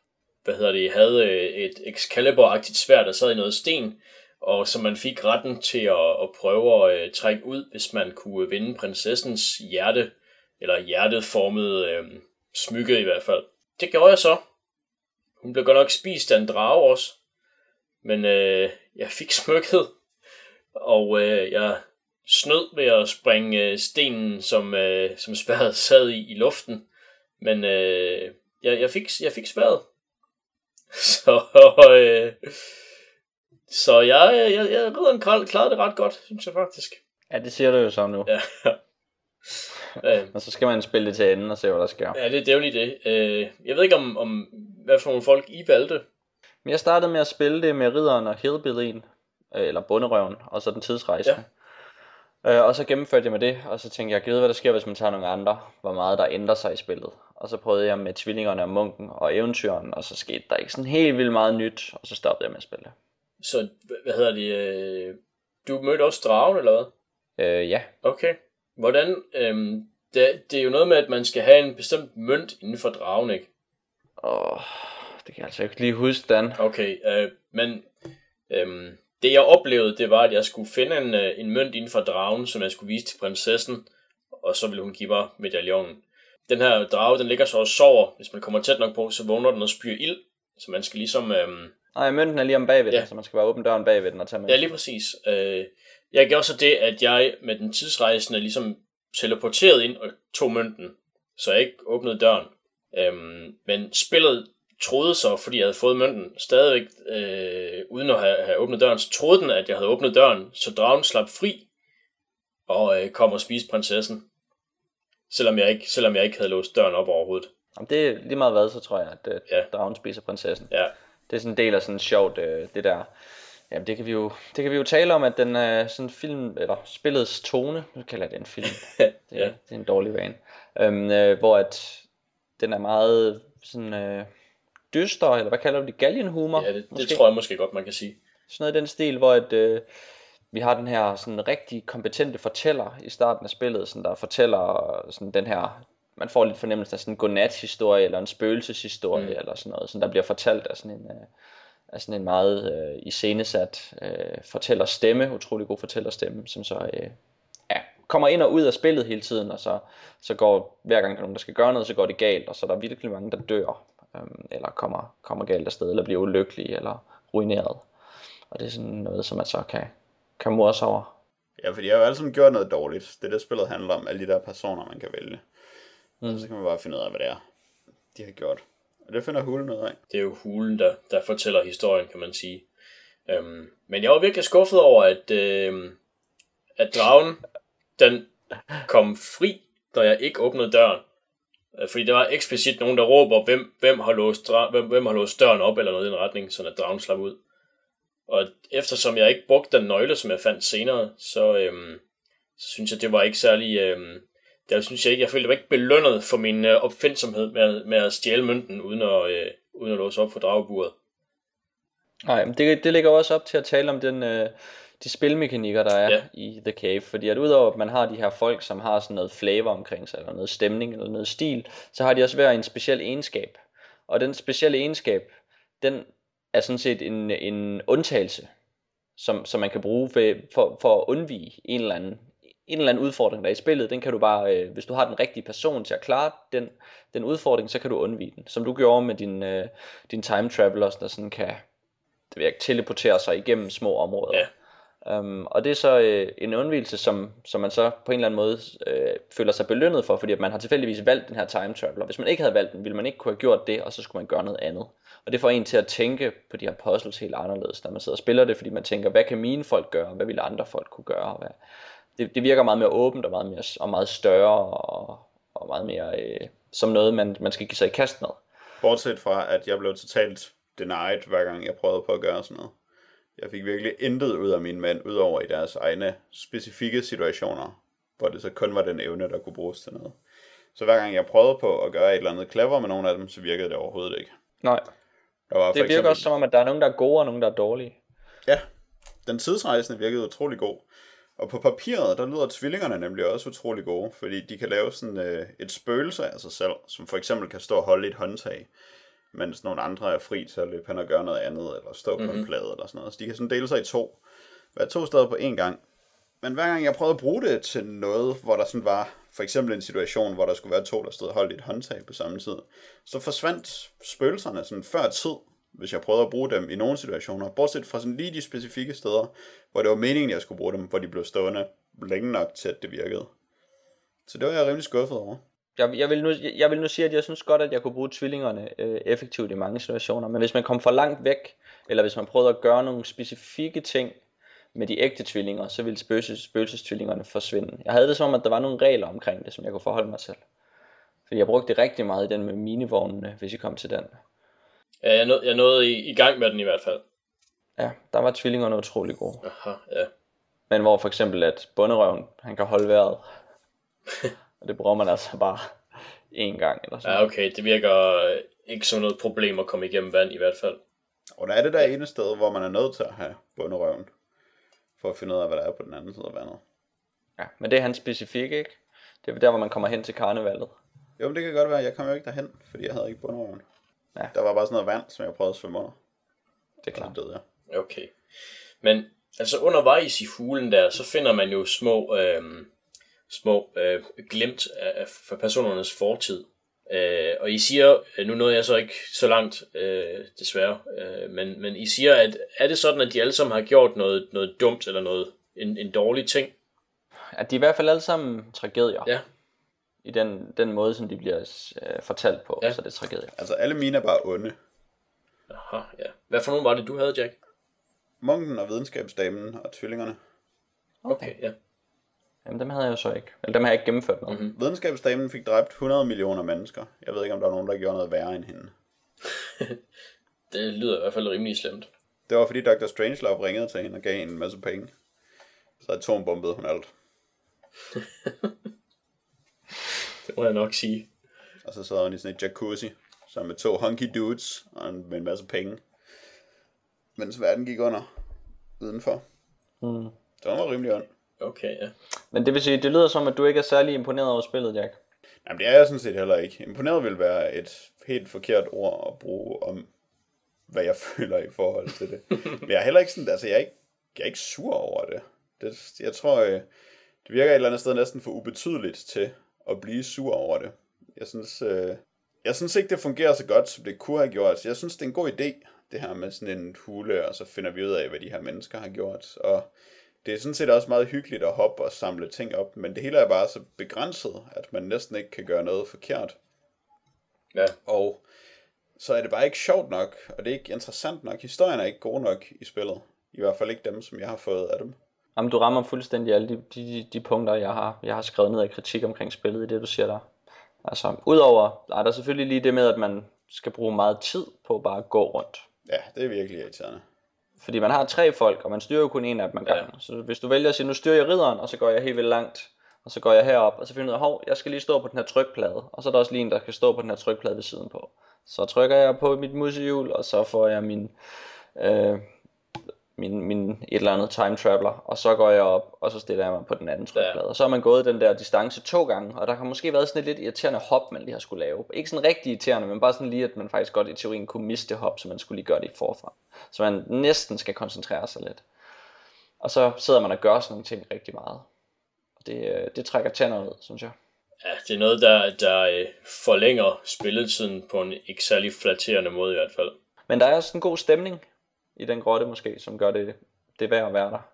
hvad hedder det, havde øh, et Excalibur-agtigt sværd, der sad i noget sten, og som man fik retten til at, at prøve at øh, trække ud, hvis man kunne vinde prinsessens hjerte, eller hjertet formede øh, smykke i hvert fald. Det gjorde jeg så. Hun blev godt nok spist af en drage også, men øh, jeg fik *laughs* smykket, og øh, jeg snød ved at springe øh, stenen, som, øh, som sværet *laughs* sad i, i luften. Men øh, jeg, jeg, fik, jeg fik sværet. *laughs* Så, øh, så jeg, jeg, jeg, jeg ridderen klar- klarede det ret godt, synes jeg faktisk. Ja, det siger du jo så nu. Ja. Øh, Og så skal man spille det til enden og se, hvad der sker. ja, det, det er jo lige det. Øh, jeg ved ikke, om, om hvad for nogle folk I valgte. Men jeg startede med at spille det med ridderen og hillbillyen, øh, eller bunderøven, og så den tidsrejse. Ja. Øh, og så gennemførte jeg med det, og så tænkte jeg, ved, hvad der sker, hvis man tager nogle andre, hvor meget der ændrer sig i spillet. Og så prøvede jeg med tvillingerne og munken og eventyren, og så skete der ikke sådan helt vildt meget nyt, og så stoppede jeg med at spille. Så, hvad hedder det? Øh, du mødte også dragen, eller hvad? Øh, ja, Okay. Hvordan, øhm, det, det er jo noget med, at man skal have en bestemt mønt inden for dragen, ikke? og det kan jeg altså ikke lige huske, Dan. Okay, øh, men øhm, det jeg oplevede, det var, at jeg skulle finde en, øh, en mønt inden for dragen, som jeg skulle vise til prinsessen, og så ville hun give mig medaljonen. Den her drage, den ligger så og sover. Hvis man kommer tæt nok på, så vågner den og spyr ild. Så man skal ligesom... Øhm, Nej, mønten er lige om bagved Ja. den, så man skal bare åbne døren bagved den og tage med. Ja, lige præcis. Øh, jeg gjorde så det, at jeg med den tidsrejsende ligesom teleporterede ind og tog mønten, så jeg ikke åbnede døren. Øhm, men spillet troede så, fordi jeg havde fået mønten, stadigvæk øh, uden at have, have åbnet døren, så troede den, at jeg havde åbnet døren, så dragen slap fri og øh, kom og spiste prinsessen. Selvom jeg, ikke, selvom jeg ikke havde låst døren op overhovedet. Om det er lige meget hvad, så tror jeg, at uh, Ja. dragen spiser prinsessen. Ja, Det er sådan en del af sådan sjovt, øh, det der. Jamen det kan vi jo, det kan vi jo tale om, at den er sådan film, eller spillets tone, nu kalder jeg det en film, *laughs* det, Ja. det er en dårlig vane, øhm, øh, hvor at den er meget sådan øh, dyster, eller hvad kalder du det, galgenhumor? ja det, det tror jeg måske godt, man kan sige. Sådan noget i den stil, hvor at, øh, vi har den her sådan rigtig kompetente fortæller i starten af spillet, sådan der fortæller sådan den her, man får lidt fornemmelse af sådan en godnat-historie, eller en spøgelseshistorie, mm. eller sådan noget, sådan der bliver fortalt af sådan en, øh, af sådan en meget øh, iscenesat øh, fortæller stemme, utrolig god fortællerstemme, som så øh, ja, kommer ind og ud af spillet hele tiden, og så, så går hver gang der er nogen, der skal gøre noget, så går det galt, og så er der virkelig mange, der dør, øhm, eller kommer, kommer galt afsted, eller bliver ulykkelige, eller ruineret. Og det er sådan noget, som man så kan, kan mors over. Ja, fordi jeg har jo alle sammen gjort noget dårligt. Det er det, spillet handler om. Alle de der personer, man kan vælge. Mm. Og så kan man bare finde ud af, hvad det er, de har gjort. Og det finder hulen ud af. Det er jo hulen, der, der fortæller historien, kan man sige. Øhm, men jeg var virkelig skuffet over, at, øhm, at dragen, den kom fri, da jeg ikke åbnede døren. Øh, fordi der var eksplicit nogen, der råber, hvem, hvem, har låst, hvem, hvem har låst døren op, eller noget i den retning, så at dragen slap ud. Og eftersom jeg ikke brugte den nøgle, som jeg fandt senere, så, øhm, så synes jeg, det var ikke særlig... Øhm, der synes jeg ikke, jeg følte mig ikke belønnet for min øh, opfindsomhed med, at- med at stjæle mønten, uden at, øh, uden at låse op for drageburet. Nej, men det, det ligger også op til at tale om den, øh, de spilmekanikker, der er Ja. i The Cave. Fordi at udover at man har de her folk, som har sådan noget flavor omkring sig, eller noget stemning, eller noget stil, så har de også hver en speciel egenskab. Og den specielle egenskab, den er sådan set en, en undtagelse, som, som man kan bruge for, for, for at undvige en eller anden en eller anden udfordring, der er i spillet, den kan du bare, øh, hvis du har den rigtige person til at klare den, den udfordring, så kan du undvige den. Som du gjorde med din, øh, din time travelers, der sådan kan det vil jeg, teleportere sig igennem små områder. Ja. Um, og det er så øh, en undvigelse, som, som man så på en eller anden måde øh, føler sig belønnet for, fordi at man har tilfældigvis valgt den her time traveler. Hvis man ikke havde valgt den, ville man ikke kunne have gjort det, og så skulle man gøre noget andet. Og det får en til at tænke på de her puzzles helt anderledes, når man sidder og spiller det, fordi man tænker, hvad kan mine folk gøre, hvad ville andre folk kunne gøre? Og hvad? Det, det virker meget mere åbent og meget, mere, og meget større, og, og meget mere øh, som noget, man, man skal give sig i kast med. Bortset fra, at jeg blev totalt denied, hver gang jeg prøvede på at gøre sådan noget. Jeg fik virkelig intet ud af mine mænd, udover i deres egne specifikke situationer, hvor det så kun var den evne, der kunne bruges til noget. Så hver gang jeg prøvede på at gøre et eller andet clever med nogle af dem, så virkede det overhovedet ikke. Nej, Der var det virker eksempel, også som om, at der er nogen, der er gode, og nogen, der er dårlige. Ja, den tidsrejsende virkede utrolig god. Og på papiret, der lyder tvillingerne nemlig også utrolig gode, fordi de kan lave sådan øh, et spøgelse af sig selv, som for eksempel kan stå og holde et håndtag, mens nogle andre er fri til at løbe hen og gøre noget andet, eller stå mm-hmm. på en plade eller sådan noget. Så de kan sådan dele sig i to. Være to steder på én gang. Men hver gang jeg prøvede at bruge det til noget, hvor der sådan var for eksempel en situation, hvor der skulle være to, der stod og holdt et håndtag på samme tid, så forsvandt spøgelserne sådan før tid, hvis jeg prøvede at bruge dem i nogle situationer, bortset fra sådan lige de specifikke steder, hvor det var meningen, jeg skulle bruge dem, hvor de blev stående længe nok til, at det virkede. Så det var jeg rimelig skuffet over. Jeg, jeg, vil nu, jeg vil nu sige, at jeg synes godt, at jeg kunne bruge tvillingerne øh, effektivt i mange situationer, men hvis man kom for langt væk, eller hvis man prøvede at gøre nogle specifikke ting med de ægte tvillinger, så ville spøgelses, spøgelsestvillingerne forsvinde. Jeg havde det som om, at der var nogle regler omkring det, som jeg kunne forholde mig til. Fordi jeg brugte det rigtig meget i den med minivognene, hvis I kom til den. Ja, jeg, nåede, jeg nåede i, i gang med den i hvert fald. Ja, der var tvillingerne utrolig gode. Aha, ja. Men hvor for eksempel, at bunderøven, han kan holde vejret. *laughs* og det bruger man altså bare én gang eller sådan ja, okay, det virker øh, ikke som noget problem at komme igennem vand i hvert fald. Og der er det der ene sted, hvor man er nødt til at have bunderøven, for at finde ud af, hvad der er på den anden side af vandet. Ja, men det er han specifik, ikke? Det er der, hvor man kommer hen til karnevalet. Jo, men det kan godt være, jeg kom jo ikke derhen, fordi jeg havde ikke bunderøven. Ja. Der var bare sådan noget vand, som jeg prøvede at svømme under. Det er Og så klart. døde jeg. Okay. Men altså undervejs i hulen der, så finder man jo små, øh, små øh, glimt af, af for personernes fortid. Øh, og I siger, øh, nu nåede jeg så ikke så langt, øh, desværre, øh, men, men I siger, at er det sådan, at de alle sammen har gjort noget, noget dumt eller noget, en, en dårlig ting? At de er i hvert fald alle sammen tragedier. Ja. I den, den måde, som de bliver øh, fortalt på, Ja. så det er tragedier. Altså, alle mine er bare onde. Aha, ja. Hvad for nogen var det, du havde, Jack? Munken og videnskabsdamen og tvillingerne. Okay, ja. Jamen, dem havde jeg jo så ikke. Eller dem har jeg ikke gennemført med. Mhm. Videnskabsdamen fik dræbt 100 millioner mennesker. Jeg ved ikke, om der var nogen, der gjorde noget værre end hende. *laughs* Det lyder i hvert fald rimelig slemt. Det var fordi Dr. Strangelove ringede til hende og gav hende en masse penge. Så atombombede hun alt. *laughs* Det må jeg nok sige. Og så sad hun i sådan et jacuzzi, sammen med to hunky dudes og en, med en masse penge. Mens verden gik under udenfor. Mm. Det var rimelig ondt. Okay, ja. Men det vil sige, det lyder som, at du ikke er særlig imponeret over spillet, Jack. Jamen det er jeg sådan set heller ikke. Imponeret vil være et helt forkert ord at bruge om, hvad jeg *laughs* føler i forhold til det. Men jeg er heller ikke sådan, altså jeg er ikke, jeg er ikke sur over det. det jeg tror, øh, det virker et eller andet sted næsten for ubetydeligt til at blive sur over det. Jeg synes, øh, jeg synes ikke, det fungerer så godt, som det kunne have gjort. Jeg synes, det er en god idé, det her med sådan en hule, og så finder vi ud af, hvad de her mennesker har gjort. Og det er sådan set også meget hyggeligt at hoppe og samle ting op, men det hele er bare så begrænset, at man næsten ikke kan gøre noget forkert. Ja, Og så er det bare ikke sjovt nok, og det er ikke interessant nok. Historien er ikke god nok i spillet. I hvert fald ikke dem, som jeg har fået af dem. Jamen, du rammer fuldstændig alle de, de, de punkter, jeg har, jeg har skrevet ned af kritik omkring spillet i det, du siger der. Altså, udover, der er der selvfølgelig lige det med, at man skal bruge meget tid på bare at gå rundt. Ja, det er virkelig irriterende. Fordi man har tre folk, og man styrer jo kun en af dem ad gangen. Ja. Så hvis du vælger at sige, nu styrer jeg ridderen, og så går jeg helt vildt langt, og så går jeg herop, og så finder jeg ud af, hov, jeg skal lige stå på den her trykplade, og så er der også lige en, der kan stå på den her trykplade ved siden på. Så trykker jeg på mit musehjul, og så får jeg min, øh, min, min et eller andet time traveler, og så går jeg op, og så stiller jeg mig på den anden trykplade. Ja. Og så har man gået den der distance to gange, og der har måske været sådan et lidt irriterende hop, man lige har skulle lave. Ikke sådan rigtig irriterende, men bare sådan lige, at man faktisk godt i teorien kunne miste hop, så man skulle lige gøre det i forfra. Så man næsten skal koncentrere sig lidt. Og så sidder man og gør sådan nogle ting rigtig meget. Og det, øh, det trækker tænder ud, synes jeg. ja det er noget, der, der øh, forlænger spilletiden på en ikke særlig flatterende måde i hvert fald. Men der er også en god stemning i den grotte måske, som gør det, det værd at være der.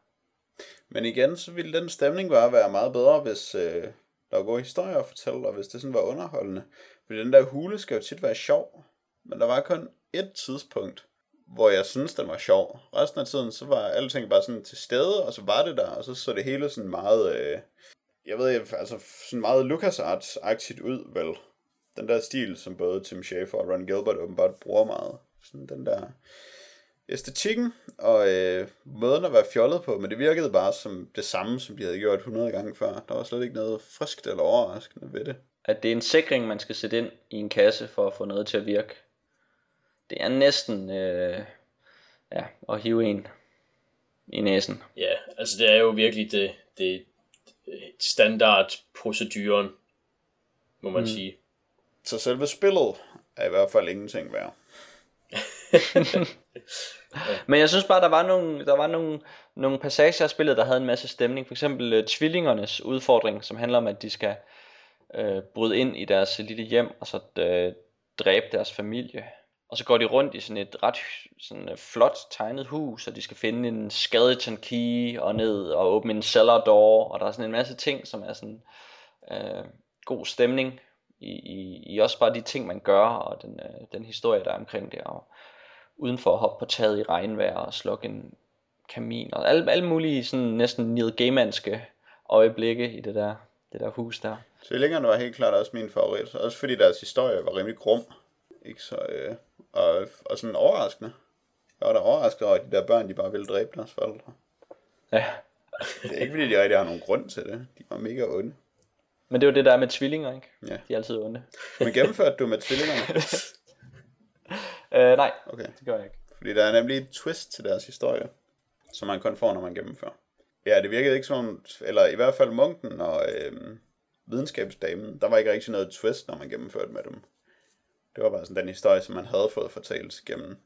Men igen, så ville den stemning bare være meget bedre, hvis øh, der var gode historier at fortælle, og hvis det sådan var underholdende. Fordi den der hule skal jo tit være sjov. Men der var kun et tidspunkt, hvor jeg synes, den var sjov. Resten af tiden, så var alting bare sådan til stede, og så var det der, og så så det hele sådan meget, øh, jeg ved ikke, altså sådan meget LucasArts-agtigt ud, vel? Den der stil, som både Tim Schafer og Ron Gilbert åbenbart bruger meget. Sådan den der æstetikken og øh, måden at være fjollet på, men det virkede bare som det samme, som de havde gjort 100 gange før. Der var slet ikke noget friskt eller overraskende ved det. At det er en sikring, man skal sætte ind i en kasse for at få noget til at virke. Det er næsten øh, ja, at hive en i næsen. Ja, altså det er jo virkelig det, det standardproceduren, må man mm. sige. Så selve spillet er i hvert fald ingenting værd. *laughs* Men jeg synes bare, der var nogle, der var nogle, nogle passager af spillet, der havde en masse stemning. For eksempel uh, tvillingernes udfordring, som handler om, at de skal uh, bryde ind i deres lille hjem, og så uh, dræbe deres familie. Og så går de rundt i sådan et ret sådan, et flot tegnet hus, og de skal finde en skeleton key og ned og åbne en cellar door, og der er sådan en masse ting, som er sådan øh, god stemning i, i, i også bare de ting, man gør, og den, øh, den historie, der er omkring det. Og, udenfor at hoppe på taget i regnvejr og slukke en kamin og alle, alle mulige sådan næsten Neil Gaimanske øjeblikke i det der, det der hus der. Tvillingerne var helt klart også min favorit, også fordi deres historie var rimelig grum, ikke så, øh, og, og sådan overraskende. Jeg var da overrasket over, at de der børn, de bare ville dræbe deres forældre. Ja, Det er ikke fordi, de rigtig har nogen grund til det. De var mega onde. men det er jo det der med tvillinger, ikke? Ja. De er altid onde. Men gennemførte du med tvillingerne? *laughs* Øh, nej, Okay. det gør jeg ikke. Fordi der er nemlig et twist til deres historie, som man kun får, når man gennemfører. Ja, det virkede ikke som, eller i hvert fald munken og øhm, videnskabsdamen, der var ikke rigtig noget twist, når man gennemførte med dem. Det var bare sådan den historie, som man havde fået fortalt gennem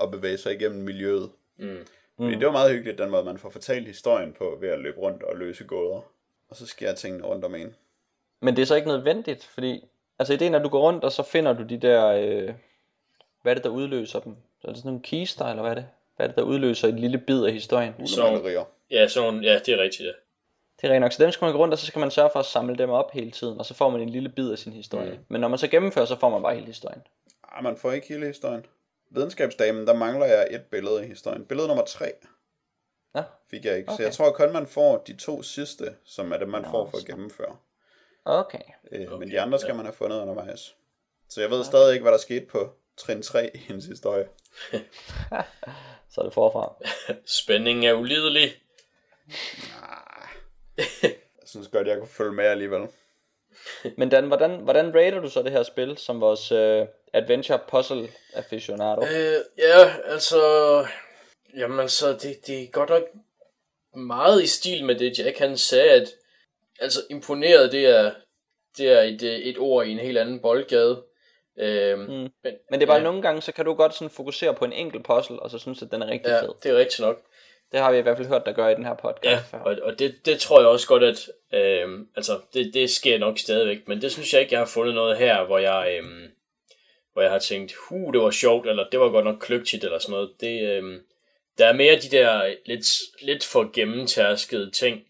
at bevæge sig igennem miljøet. Mm. Fordi det var meget hyggeligt, den måde, man får fortalt historien på ved at løbe rundt og løse gåder. Og så sker tingene rundt om en. Men det er så ikke nødvendigt, fordi altså ideen er, at du går rundt, og så finder du de der, øh, hvad er det, der udløser dem? Er det sådan nogle kister, eller hvad er det? Hvad er det, der udløser en lille bid af historien? Ulemalerier. Ja, sådan, ja, det er rigtigt, ja. Det er rent nok. Så dem skal man gå rundt, og så skal man sørge for at samle dem op hele tiden, og så får man en lille bid af sin historie. Mm. Men når man så gennemfører, så får man bare hele historien. Ah, man får ikke hele historien. Videnskabsdamen, der mangler jeg et billede i historien. Billede nummer tre. Ja. Fik jeg ikke. Okay. Så Okay. jeg tror kun, man får de to sidste, som er det, man Nå, får for at så- gennemføre. Okay. Øh, Men Okay, de andre skal ja. man have fundet undervejs. Så jeg ved stadig ikke, hvad der skete på trin 3 i hendes *laughs* historie. Så er det forfra. *laughs* Spændingen er ulidelig. Jeg synes godt, jeg kunne følge med alligevel. *laughs* Men Dan, hvordan, hvordan rater du så det her spil som vores uh, adventure puzzle aficionado? Øh, ja, altså... Jamen altså, det, det er godt nok meget i stil med det, Jack han sagde, at altså imponeret, det er, det er et, øh, et ord i en helt anden boldgade. Øhm, Mm. men, Men det er bare ja, nogle gange, så kan du godt sådan fokusere på en enkelt puzzle, og så synes at den er rigtig Ja, fed. det er rigtigt nok. Det har vi i hvert fald hørt dig gøre i den her podcast Ja, og, og det, det tror jeg også godt, at øhm, altså, det, det sker nok stadigvæk, men det synes jeg ikke, jeg har fundet noget her, hvor jeg, øhm, hvor jeg har tænkt, hu, det var sjovt, eller det var godt nok kløgtigt, eller sådan noget. Det, øhm, der er mere de der lidt, lidt for gennemtærskede ting,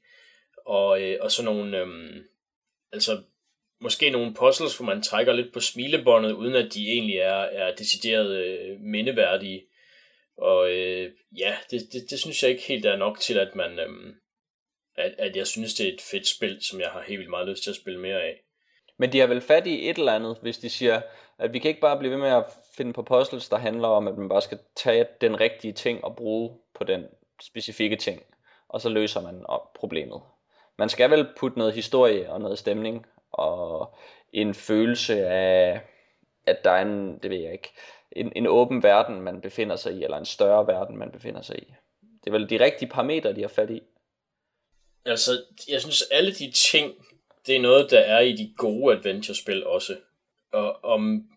og, øh, og sådan nogle, øhm, altså måske nogle puzzles, hvor man trækker lidt på smilebåndet, uden at de egentlig er, er decideret øh, mindeværdige. Og øh, ja, det, det, det synes jeg ikke helt er nok til, at man øh, at, at jeg synes, det er et fedt spil, som jeg har helt vildt meget lyst til at spille mere af. Men de har vel fat i et eller andet, hvis de siger, at vi kan ikke bare blive ved med at finde på puzzles, der handler om, at man bare skal tage den rigtige ting og bruge på den specifikke ting, og så løser man op problemet. Man skal vel putte noget historie og noget stemning, og en følelse af, at der er en, det ved jeg ikke, en, en åben verden, man befinder sig i, eller en større verden, man befinder sig i. Det er vel de rigtige parametre, de har fat i. Altså, jeg synes, alle de ting, det er noget, der er i de gode adventure-spil også. Og om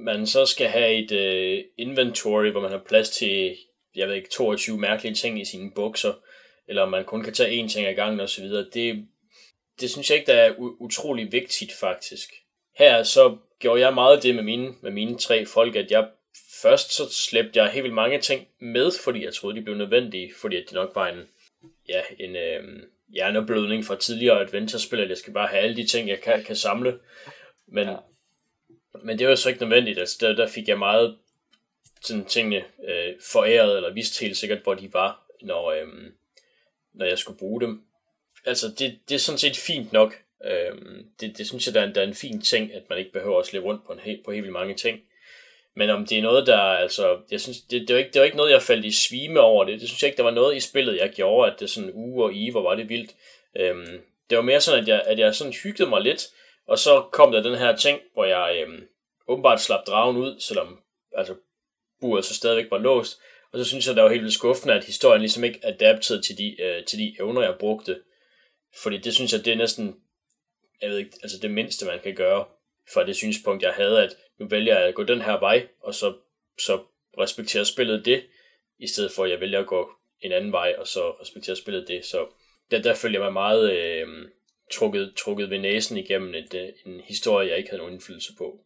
man så skal have et øh, inventory, hvor man har plads til, jeg ved ikke, 22 mærkelige ting i sine bukser, eller om man kun kan tage én ting ad gangen og så videre, det, det synes jeg ikke, der er utrolig vigtigt faktisk. Her så gjorde jeg meget det med mine, med mine tre folk, at jeg først så slæbte jeg helt vildt mange ting med, fordi jeg troede, de blev nødvendige, fordi at det nok var en, ja, en øh, hjerneblødning fra tidligere adventure-spil, at jeg skal bare have alle de ting, jeg kan, kan samle. Men, Ja. men det var så ikke nødvendigt. Altså, der, der fik jeg meget sådan tingene øh, foræret, eller vidst helt sikkert, hvor de var, når, øh, når jeg skulle bruge dem. Altså, det, det er sådan set fint nok. Øhm, det, det synes jeg, der er, en, der er en fin ting, at man ikke behøver at slæbe rundt på, en he, på helt vildt mange ting. Men om det er noget, der altså, jeg synes, det, det, var ikke, det var ikke noget, jeg faldt i svime over det. Det synes jeg ikke, der var noget i spillet, jeg gjorde, at det sådan uge og i, hvor var det vildt. Øhm, det var mere sådan, at jeg, at jeg sådan hyggede mig lidt, og så kom der den her ting, hvor jeg øhm, åbenbart slap dragen ud, selvom altså, buret så stadigvæk var låst. Og så synes jeg, det var helt vildt skuffende, at historien ligesom ikke adaptede til de, øh, til de evner, jeg brugte. Fordi det synes jeg, det er næsten, jeg ved ikke, altså det mindste, man kan gøre fra det synspunkt, jeg havde, at nu vælger jeg at gå den her vej, og så, så respekterer spillet det, i stedet for at jeg vælger at gå en anden vej, og så respekterer spillet det. Så der, der følger jeg mig meget øh, trukket, trukket ved næsen igennem et, øh, en historie, jeg ikke havde nogen indflydelse på.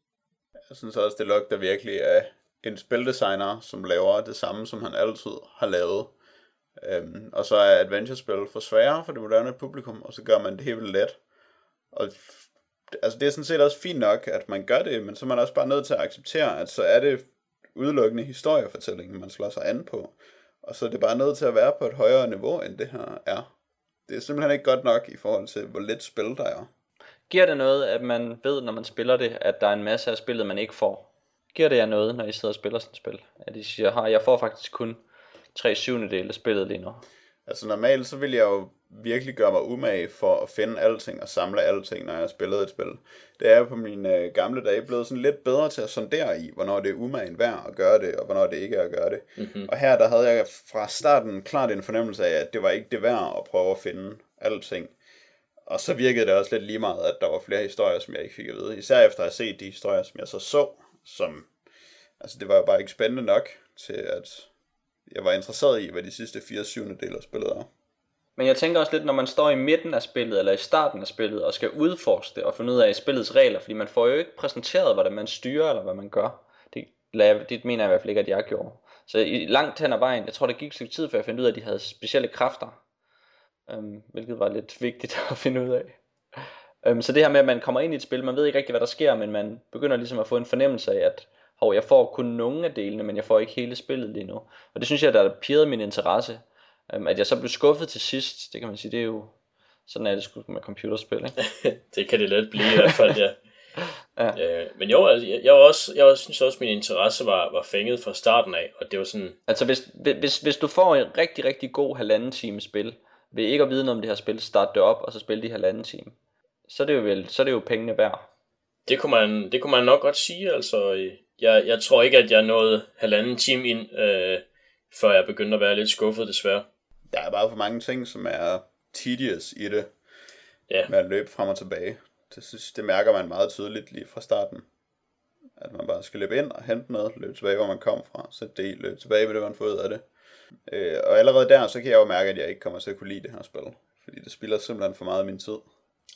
Jeg synes også, det lugter virkelig af en spildesigner, som laver det samme, som han altid har lavet. Øhm, og så er adventure-spil for svære for det moderne publikum, og så gør man det helt let. Og altså, det er sådan set også fint nok, at man gør det, men så er man også bare nødt til at acceptere, at så er det udelukkende historiefortællingen, man slår sig an på. Og så er det bare nødt til at være på et højere niveau, end det her er. Det er simpelthen ikke godt nok i forhold til, hvor lidt spil der er. Giver det noget, at man ved, når man spiller det, at der er en masse af spillet, man ikke får? Giver det jer noget, når I sidder og spiller sådan et spil? At I siger, har jeg får faktisk kun 3 syvendedele af spillet lige nu. Altså normalt, så vil jeg jo virkelig gøre mig umage for at finde alting og samle alting, når jeg har spillet et spil. Det er jeg på mine øh, gamle dage blevet sådan lidt bedre til at sondere i, hvornår det er umagen værd at gøre det, og hvornår det ikke er at gøre det. Mm-hmm. Og her, der havde jeg fra starten klart en fornemmelse af, at det var ikke det værd at prøve at finde alting. Og så virkede det også lidt lige meget, at der var flere historier, som jeg ikke fik at vide. Især efter at have set de historier, som jeg så så, som... Altså, det var jo bare ikke spændende nok til, at jeg var interesseret i, hvad de sidste 4 syvende del af spillet er. Men jeg tænker også lidt, når man står i midten af spillet, eller i starten af spillet, og skal udforske det, og finde ud af spillets regler, fordi man får jo ikke præsenteret, hvordan man styrer, eller hvad man gør. Det, det mener jeg i hvert fald ikke, at jeg gjorde. Så i langt hen ad vejen, jeg tror, det gik et stykke tid, før jeg fandt ud af, at de havde specielle kræfter. øhm, hvilket var lidt *laughs* vigtigt at finde ud af. Øhm, så det her med, at man kommer ind i et spil, man ved ikke rigtig, hvad der sker, men man begynder ligesom at få en fornemmelse af, at hov, jeg får kun nogle af delene, men jeg får ikke hele spillet lige nu. Og det synes jeg, der pirret min interesse. Um, at jeg så blev skuffet til sidst, det kan man sige, det er jo, sådan er det sgu med computerspil, ikke? *laughs* det kan det let blive i hvert fald, *laughs* ja. Ja. Øh, men jo, altså, jeg, jeg, var også, jeg synes også, at min interesse var, var fænget fra starten af, og det var sådan, Altså hvis, hvis, hvis du får en rigtig, rigtig god halvanden time spil, ved ikke at vide noget om det her spil, start det op, og så spille de halvanden time, så er det jo, vel, så er det jo pengene værd. det kunne man, det kunne man nok godt sige, altså, jeg, jeg tror ikke, at jeg nåede halvanden time ind, øh, før jeg begyndte at være lidt skuffet, desværre. Der er bare for mange ting, som er tedious i det, Ja. med at løbe frem og tilbage. Det, synes, det mærker man meget tydeligt lige fra starten. At man bare skal løbe ind og hente noget, løbe tilbage, hvor man kom fra, sætte det løbe tilbage med det, man får ud af det. Øh, og allerede der, så kan jeg jo mærke, at jeg ikke kommer til at kunne lide det her spil. Fordi det spilder simpelthen for meget af min tid.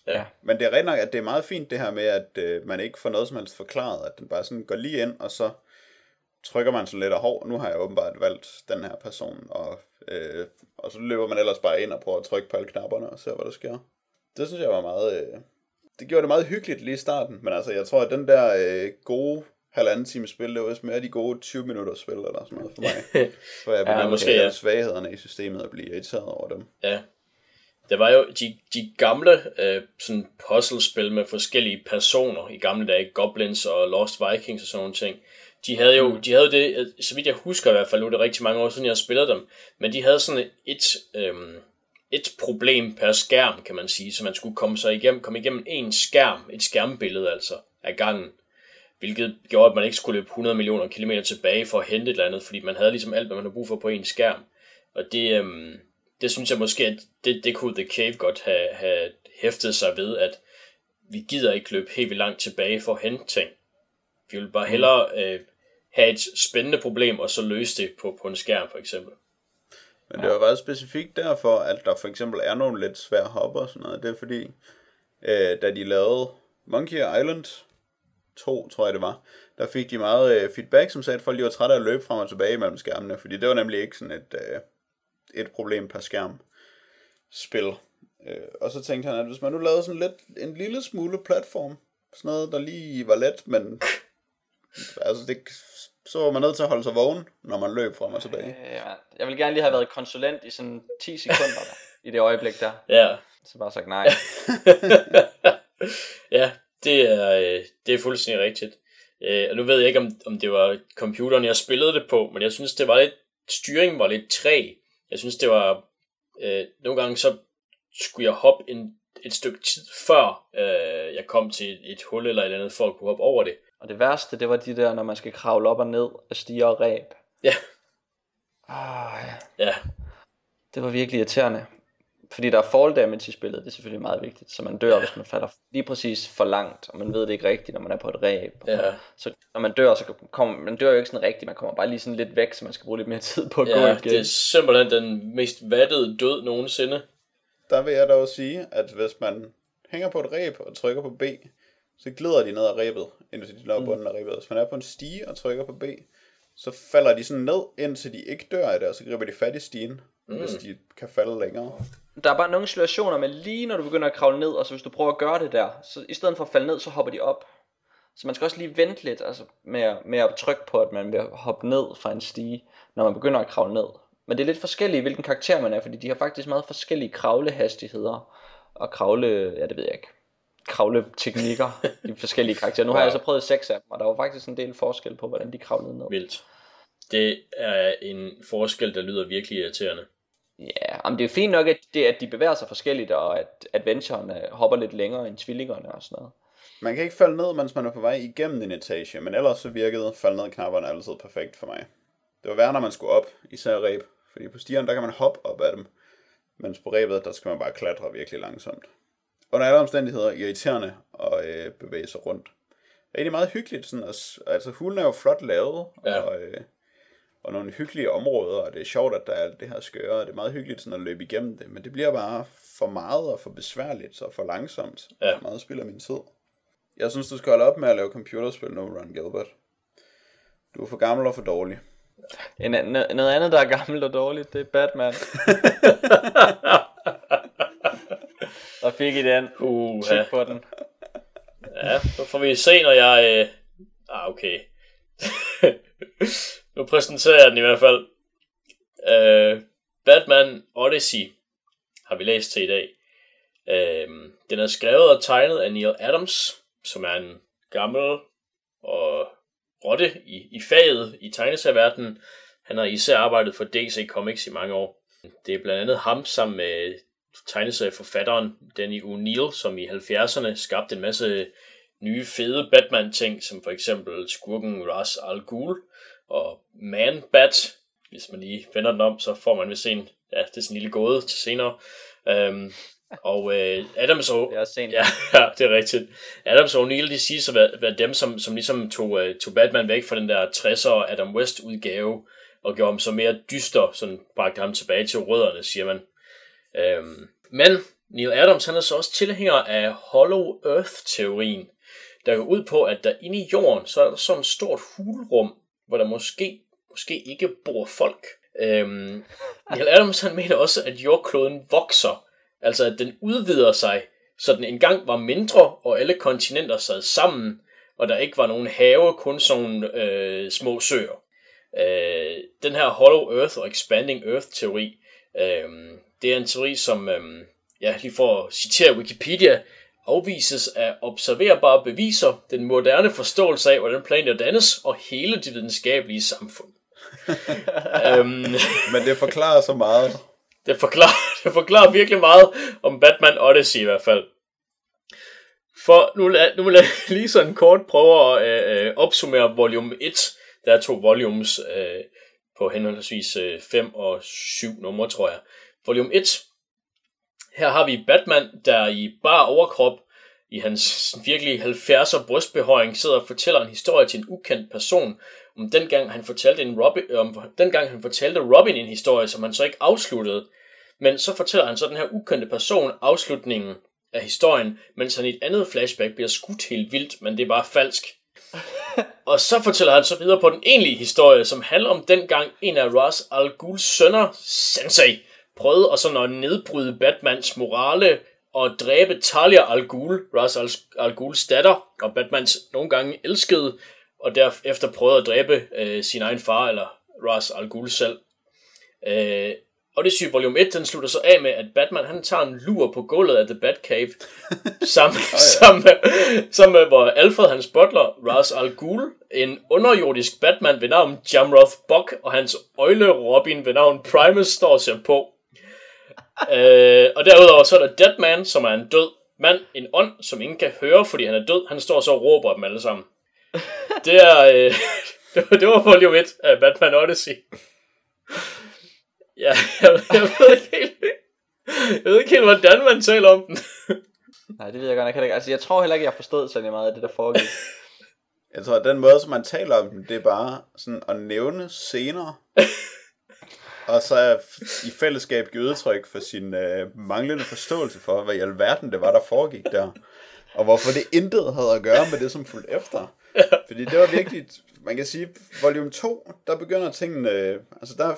Ja. Men det er rigtig nok, at det er meget fint det her med, at øh, man ikke får noget som helst forklaret. At den bare sådan går lige ind, og så trykker man sådan lidt, og hov, nu har jeg åbenbart valgt den her person. Og, øh, og så løber man ellers bare ind og prøver at trykke på alle knapperne og ser, hvad der sker. Det synes jeg var meget... Øh, det gjorde det meget hyggeligt lige i starten. Men altså, jeg tror, at den der øh, gode halvanden time spil, det var vist mere de gode 20 minutter spil, eller sådan noget for mig. *laughs* For jeg begyndte måske, måske, ja. ja. svaghederne i systemet og blive irriteret over dem. Ja. Der var jo de, de gamle øh, sådan puzzlespil med forskellige personer i gamle dage, Goblins og Lost Vikings og sådan nogle ting. De havde jo, de havde det, øh, så vidt jeg husker i hvert fald, nu er det rigtig mange år siden, jeg spillede dem, men de havde sådan et, øh, et problem per skærm, kan man sige, så man skulle komme sig igennem, komme igennem en skærm, et skærmbillede altså, af gangen. Hvilket gjorde, at man ikke skulle løbe 100 millioner kilometer tilbage for at hente et eller andet, fordi man havde ligesom alt, hvad man havde brug for på en skærm. Og det, øhm, det synes jeg måske, at det, det kunne The Cave godt have, have hæftet sig ved, at vi gider ikke løbe helt vildt langt tilbage for at hente ting. Vi vil bare hellere øh, have et spændende problem, og så løse det på, på en skærm, for eksempel. Men det var faktisk specifikt derfor, at der for eksempel er nogle lidt svære hopper og sådan noget. Det er fordi, øh, da de lavede Monkey Island 2, tror jeg det var, der fik de meget øh, feedback, som sagde, at folk de var trætte af at løbe frem og tilbage mellem skærmene, fordi det var nemlig ikke sådan et, øh, et problem per skærm spil. Øh, og så tænkte han, at hvis man nu lavede sådan lidt, en lille smule platform, sådan noget, der lige var let, men altså det, så var man nødt til at holde sig vågen, når man løb frem og tilbage. Øh, jeg vil gerne lige have været konsulent i sådan 10 sekunder der, i det øjeblik der. Ja, Så bare sagt nej. *laughs* ja det, er, øh, det er fuldstændig rigtigt. Øh, og nu ved jeg ikke, om, om det var computeren, jeg spillede det på, men jeg synes, det var lidt, styringen var lidt træ. Jeg synes, det var, øh, nogle gange så skulle jeg hoppe en, et stykke tid før øh, jeg kom til et, et hul eller et eller andet, for at kunne hoppe over det. Og det værste, det var de der, når man skal kravle op og ned af stiger og ræb. Ja, Ah, ja. ja, Det var virkelig irriterende. Fordi der er fall damage i spillet, det er selvfølgelig meget vigtigt. Så man dør, hvis man falder lige præcis for langt, og man ved det ikke rigtigt, når man er på et ræb. ja. Så når man dør, så kommer man dør jo ikke sådan rigtigt, man kommer bare lige sådan lidt væk, så man skal bruge lidt mere *laughs* tid på at gå Ja, igen. det er simpelthen den mest vattede død nogensinde. Der vil jeg dog sige, at hvis man hænger på et ræb og trykker på B, så glider de ned ad ræbet, indtil de når Mm. bunden af ræbet. Hvis man er på en stige og trykker på B, så falder de sådan ned, indtil de ikke dør af det, og så griber de fat i stigen, mm. hvis de kan falde længere. Der er bare nogle situationer med lige når du begynder at kravle ned, og så hvis du prøver at gøre det der, så i stedet for at falde ned, så hopper de op. Så man skal også lige vente lidt altså med, med at trykke på, at man vil hoppe ned fra en stige, når man begynder at kravle ned. Men det er lidt forskelligt, hvilken karakter man er, fordi de har faktisk meget forskellige kravlehastigheder og kravle, ja det ved jeg ikke, kravleteknikker *laughs* i forskellige karakterer. Nu har jeg så prøvet seks af dem, og der var faktisk en del forskel på, hvordan de kravlede ned. Vildt. Det er en forskel, der lyder virkelig irriterende. Ja, men det er fint nok, at, det, at de bevæger sig forskelligt, og at adventuren øh, hopper lidt længere end tvillingerne og sådan noget. Man kan ikke falde ned, mens man er på vej igennem en etage, men ellers så virkede falde ned knapperne altid perfekt for mig. Det var værre, når man skulle op, især ræb, fordi på stierne, der kan man hoppe op af dem, mens på ræbet, der skal man bare klatre virkelig langsomt. Under alle omstændigheder irriterende at øh, bevæge sig rundt. Rigtig meget hyggeligt, sådan, at, altså hulen er jo flot lavet, Ja. og, øh, og nogle hyggelige områder, og det er sjovt, at der er alt det her skøre, og det er meget hyggeligt sådan at løbe igennem det, men det bliver bare for meget og for besværligt og for langsomt, Ja. og meget spilder min tid. Jeg synes, du skal holde op med at lave computerspil nu, Ron Gilbert. Du er for gammel og for dårlig. En, an- noget andet, der er gammelt og dårligt, det er Batman. *laughs* Der fik I den. Uh, Tyk på den. Ja, så får vi se, når jeg... Øh... Ah, okay. *laughs* nu præsenterer jeg den i hvert fald. Øh, Batman Odyssey har vi læst til i dag. Øhm, den er skrevet og tegnet af Neil Adams, som er en gammel og rotte i, i faget i tegneserieverdenen. Han har især arbejdet for DC Comics i mange år. Det er blandt andet ham sammen med tegneserieforfatteren Danny O'Neill, som i 70'erne skabte en masse nye fede Batman-ting, som for eksempel skurken Ra's al Ghul og Man-Bat. Hvis man lige vender den om, så får man vist en, ja, det er sådan en lille gåde til senere. Um, og øh, Adams og... Det er også sent. Ja, *laughs* ja, det er rigtigt. Adams og O'Neill, de siger at være, være dem, som, som ligesom tog, uh, tog Batman væk fra den der 60'er Adam West udgave, og gjorde ham så mere dyster, sådan bragte ham tilbage til rødderne, siger man. Um, men Neil Adams, han er så også tilhænger af Hollow Earth-teorien, der går ud på, at der inde i jorden, så er der sådan et stort hulrum, hvor der måske, måske ikke bor folk. Øhm, Neil Adams, han mener også, at jordkloden vokser, Altså at den udvider sig, så den engang var mindre, og alle kontinenter sad sammen, og der ikke var nogen have, kun sådan øh, små søer. Øh, den her Hollow Earth og Expanding Earth teori, øh, det er en teori, som, øh, ja, lige for at citere Wikipedia, afvises af observerbare beviser, den moderne forståelse af, hvordan planeter dannes, og hele det videnskabelige samfund. *laughs* øhm, Men det forklarer så meget. Det forklarer, *laughs* det forklarer virkelig meget om Batman Odyssey i hvert fald. For nu, nu vil jeg lige sådan kort prøve at øh, øh opsummere volume 1. Der er to volumes øh, på henholdsvis 5 øh, og 7 numre, tror jeg. Volume 1. Her har vi Batman, der i bar overkrop i hans virkelig 70'er brystbehøring sidder og fortæller en historie til en ukendt person, om dengang han fortalte en Robin, om dengang han fortalte Robin en historie, som han så ikke afsluttede. Men så fortæller han så den her ukendte person afslutningen af historien, mens han i et andet flashback bliver skudt helt vildt, men det er bare falsk. *laughs* og så fortæller han så videre på den egentlige historie, som handler om dengang en af Ross Al Ghuls sønner, Sensei, prøvede at sådan at nedbryde Batmans morale og dræbe Talia Al Ghul, Ra's Al, Al Ghuls datter, og Batmans nogle gange elskede, og derefter prøvede at dræbe øh, sin egen far, eller Ras Al Ghul selv. Øh, og det syge volume 1, den slutter så af med, at Batman han tager en lur på gulvet af The Batcave, *laughs* sammen, oh, ja. *laughs* sammen, med, sammen med, hvor Alfred, hans butler, Ras Al Ghul, en underjordisk Batman ved navn Jamroth Buck, og hans øjle Robin ved navn Primus står sig på. Øh, og derudover så er der Deadman, som er en død mand, en ånd, som ingen kan høre, fordi han er død. Han står så og råber dem alle sammen. *laughs* Det er... Øh, *laughs* det var volume 1 af Batman Odyssey. Ja, jeg, jeg ved ikke helt... Jeg ved ikke helt, hvordan man taler om den. *laughs* Nej, det ved jeg godt nok ikke. Altså, jeg tror heller ikke, jeg forstået så meget af det, der foregik. Jeg tror, at den måde, som man taler om den, det er bare sådan at nævne scener, og så i fællesskab give udtryk for sin øh, manglende forståelse for, hvad i alverden det var, der foregik der. Og hvorfor det intet havde at gøre med det, som fulgte efter. Fordi det var virkelig, man kan sige, volume 2, der begynder tingene, altså der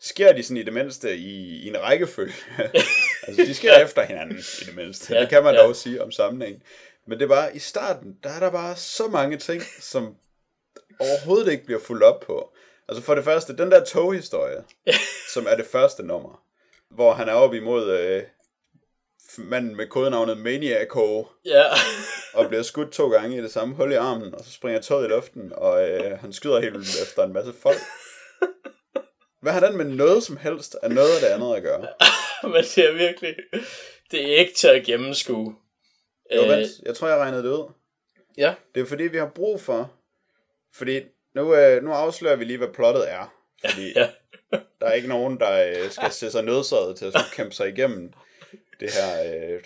sker de sådan i det mindste i, i en rækkefølge. *laughs* altså de sker ja. efter hinanden i det mindste. Ja, det kan man ja. dog sige om sammenhæng. Men det var i starten, der er der bare så mange ting, som overhovedet ikke bliver fuldt op på. Altså for det første, den der toghistorie, som er det første nummer, hvor han er oppe imod øh, manden med kodenavnet Maniaco, ja. og bliver skudt to gange i det samme hul i armen, og så springer toget i luften, og øh, han skyder helt vildt efter en masse folk. Hvad har den med noget som helst af noget af det andet at gøre? Men det er virkelig, det er ikke til at gennemskue. Jo, vent, øh, jeg tror, jeg regnede det ud. Ja. Det er fordi, vi har brug for, fordi nu, øh, nu afslører vi lige, hvad plottet er. Fordi *laughs* ja. der er ikke nogen, der øh, skal se sig nødsaget til at kæmpe sig igennem det her... Øh,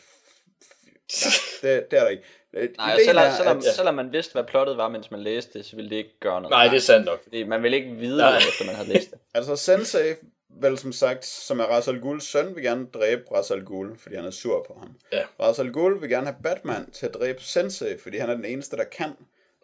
nej, det, det er der ikke. Øh, Nej, selvom, er, selvom, at, selvom man vidste, hvad plottet var, mens man læste det, så ville det ikke gøre noget. Nej, det er sandt nok. Fordi man ville ikke vide Nej. det, efter man havde læst det. *laughs* altså Sensei, vel som sagt, som er Ra's al Ghuls søn, vil gerne dræbe Ra's al Ghul, fordi han er sur på ham. Ja. Ra's al Ghul vil gerne have Batman til at dræbe Sensei, fordi han er den eneste, der kan.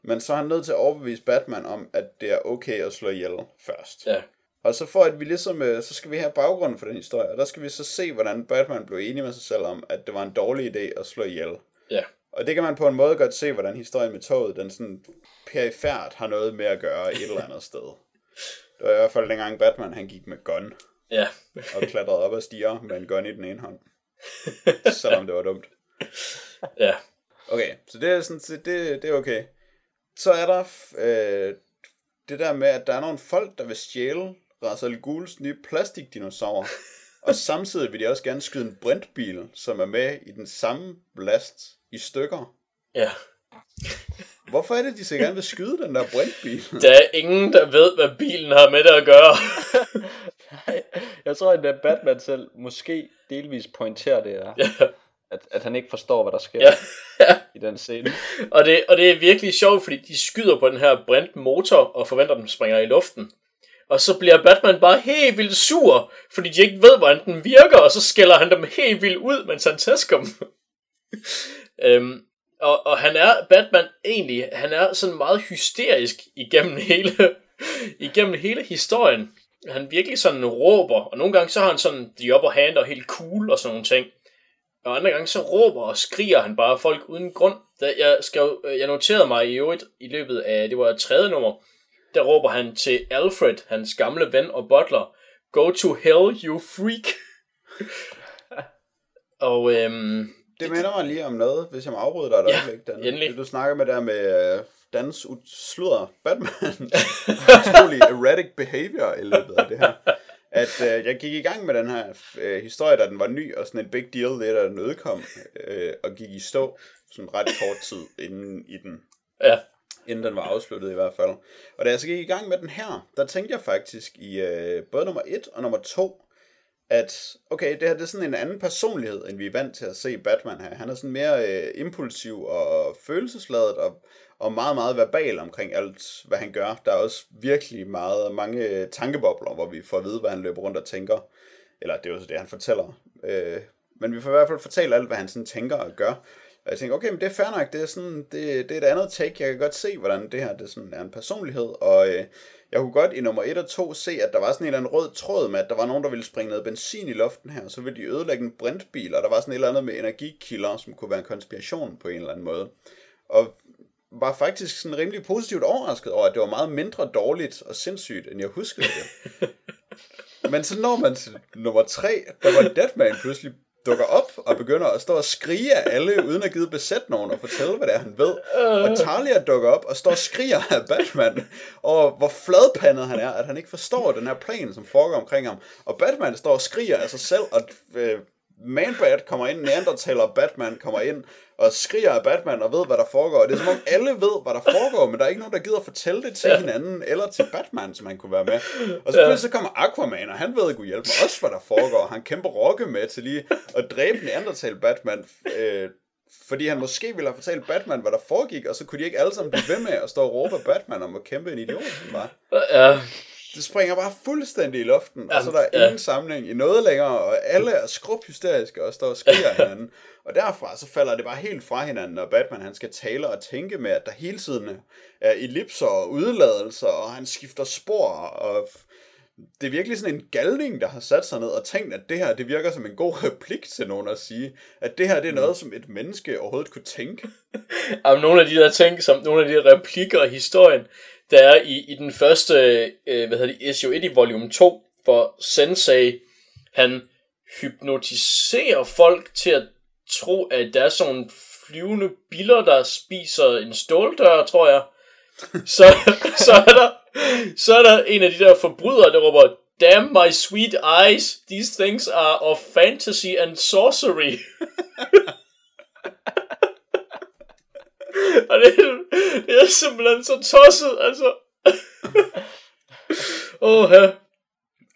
Men så er han nødt til at overbevise Batman om, at det er okay at slå ihjel først. Ja. Og så for at vi ligesom, øh, så skal vi have baggrunden for den historie, og der skal vi så se, hvordan Batman blev enig med sig selv om, at det var en dårlig idé at slå ihjel. Ja. Og det kan man på en måde godt se, hvordan historien med toget, den sådan perifært har noget med at gøre et eller andet sted. Det var i hvert fald dengang Batman, han gik med gun. Ja. og klatrede op ad stiger med en gun i den ene hånd. *laughs* Selvom det var dumt. Ja. Okay, så det er sådan set, det, det er okay. Så er der øh, det der med, at der er nogle folk, der vil stjæle Ra's al Ghuls nye plastikdinosaurer. *laughs* og samtidig vil de også gerne skyde en brintbil, som er med i den samme last i stykker. Ja. Hvorfor er det, de så gerne vil skyde den der brintbil? Der er ingen, der ved, hvad bilen har med det at gøre. Nej, *laughs* jeg tror, at Batman selv måske delvis pointerer det her. ja. At, at han ikke forstår, hvad der sker Ja. i den scene. *laughs* Og det, og det er virkelig sjovt, fordi de skyder på den her brændt motor og forventer, at den springer i luften. Og så bliver Batman bare helt vildt sur, fordi de ikke ved, hvordan den virker, og så skælder han dem helt vildt ud, mens han tæsker dem. *laughs* øhm, og, og han er, Batman egentlig, han er sådan meget hysterisk igennem *laughs* hele, igennem hele historien. Han virkelig sådan råber, og nogle gange så har han sådan de upper hand og helt cool og sådan nogle ting. Og andre gange så råber og skriger han bare folk uden grund. Da jeg, skrev, jeg noterede mig i øvrigt i løbet af, det var tredje nummer, der råber han til Alfred, hans gamle ven og butler, Go to hell, you freak. *laughs* og øhm, Det minder mig lige om noget, hvis jeg må afbryde dig et Ja, øjeblik. Dan. endelig. Det du snakker med der med uh, Dans sludder Batman. *laughs* Utrolig erratic behavior i løbet af det her. At uh, jeg gik i gang med den her uh, historie, da den var ny, og sådan en big deal, det da den udkom, uh, og gik i stå sådan ret kort tid inden i den ja, inden den var afsluttet i hvert fald. Og da jeg så gik i gang med den her, der tænkte jeg faktisk i øh, både nummer 1 og nummer 2, at okay, det her det er sådan en anden personlighed, end vi er vant til at se Batman her. Han er sådan mere øh, impulsiv og følelsesladet og, og meget, meget verbal omkring alt, hvad han gør. Der er også virkelig meget, mange øh, tankebobler, hvor vi får at vide, hvad han løber rundt og tænker. Eller det er jo så det, han fortæller. Øh, men vi får i hvert fald fortalt alt, hvad han sådan tænker og gør. Og jeg tænker, okay, men det er fair nok, det er, sådan, det, det er et andet take, jeg kan godt se, hvordan det her det sådan er en personlighed, og øh, jeg kunne godt i nummer 1 og 2 se, at der var sådan en eller anden rød tråd med, at der var nogen, der ville springe noget benzin i luften her, så ville de ødelægge en brintbil, og der var sådan et eller andet med energikilder, som kunne være en konspiration på en eller anden måde. Og var faktisk sådan rimelig positivt overrasket over, at det var meget mindre dårligt og sindssygt, end jeg huskede det. *laughs* Men så når man til nummer 3, der var Deadman pludselig dukker op og begynder at stå og skrige af alle, uden at give besætte nogen og fortælle, hvad det er, han ved. Og Talia dukker op og står og skriger af Batman, og hvor fladpandet han er, at han ikke forstår den her plan, som foregår omkring ham. Og Batman står og skriger af sig selv, og øh, Manbat kommer ind, Neandertaler Batman kommer ind og skriger af Batman og ved, hvad der foregår. Det er som om alle ved, hvad der foregår, men der er ikke nogen, der gider fortælle det til ja. hinanden eller til Batman, som han kunne være med. Og så ja. så kommer Aquaman, og han ved, at hjælpe mig også, hvad der foregår. Han kæmper rokke med til lige at dræbe Neandertal Batman, øh, fordi han måske ville have fortalt Batman, hvad der foregik, og så kunne de ikke alle sammen blive ved med at stå og råbe Batman om at kæmpe en idiot, som var. ja, Det springer bare fuldstændig i luften, og så er Jamen, der ja. ingen samling i noget længere, og alle er skrubhysteriske og står og skriger hinanden. Og derfra så falder det bare helt fra hinanden, når Batman han skal tale og tænke med, at der hele tiden er ellipser og udladelser, og han skifter spor, og det er virkelig sådan en galning, der har sat sig ned og tænkt, at det her, det virker som en god replik til nogen at sige, at det her, det er noget, som et menneske overhovedet kunne tænke. *laughs* om nogle af de der ting, som nogle af de der replikker i historien, der er i, i den første, øh, hvad hedder det, issue 1 i volume 2, hvor Sensei, han hypnotiserer folk til at tro, at der er sådan nogle flyvende biller, der spiser en ståldør, tror jeg. Så, *laughs* så, er der, så er der en af de der forbrydere, der råber, Damn my sweet eyes, these things are of fantasy and sorcery. *laughs* Og det, det er simpelthen så tosset, altså. *laughs* Åh, oh, ja.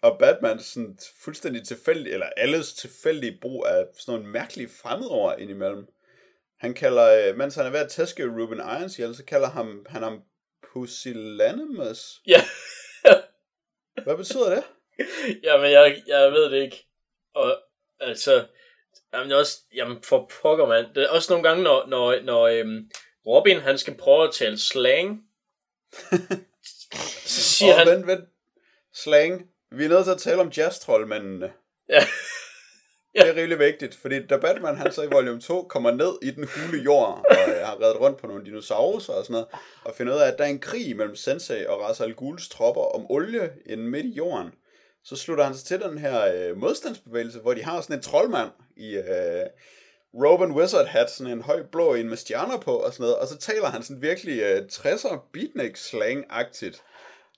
Og Batman sådan fuldstændig tilfældig, eller alles tilfældige brug af sådan nogle mærkelige fremmedord indimellem. Han kalder, øh, mens han er ved at tæske Ruben Irons ihjel, så kalder ham, han ham Pusillanimous. Ja. *laughs* Hvad betyder det? Jamen, jeg, jeg ved det ikke. Og altså, jamen, også, jamen for pokker, mand. Det er også nogle gange, når, når, når øhm, Robin, han skal prøve at tale slang, så siger Åh, han, vent, vent. Slang. Vi er nødt til at tale om jazz-trollmændene. ja, Det er rimelig vigtigt, fordi da Batman han så i volume 2 kommer ned i den hule jord, og øh, har reddet rundt på nogle dinosaurer og sådan noget, og finder ud af, at der er en krig mellem Sensei og Ra's al Ghuls tropper om olie inde midt i jorden, så slutter han sig til den her øh, modstandsbevægelse, hvor de har sådan en troldmand i øh, Robin Wizard hat, sådan en høj blå en med stjerner på og sådan noget, og så taler han sådan virkelig øh, 60'er beatnik slang-agtigt.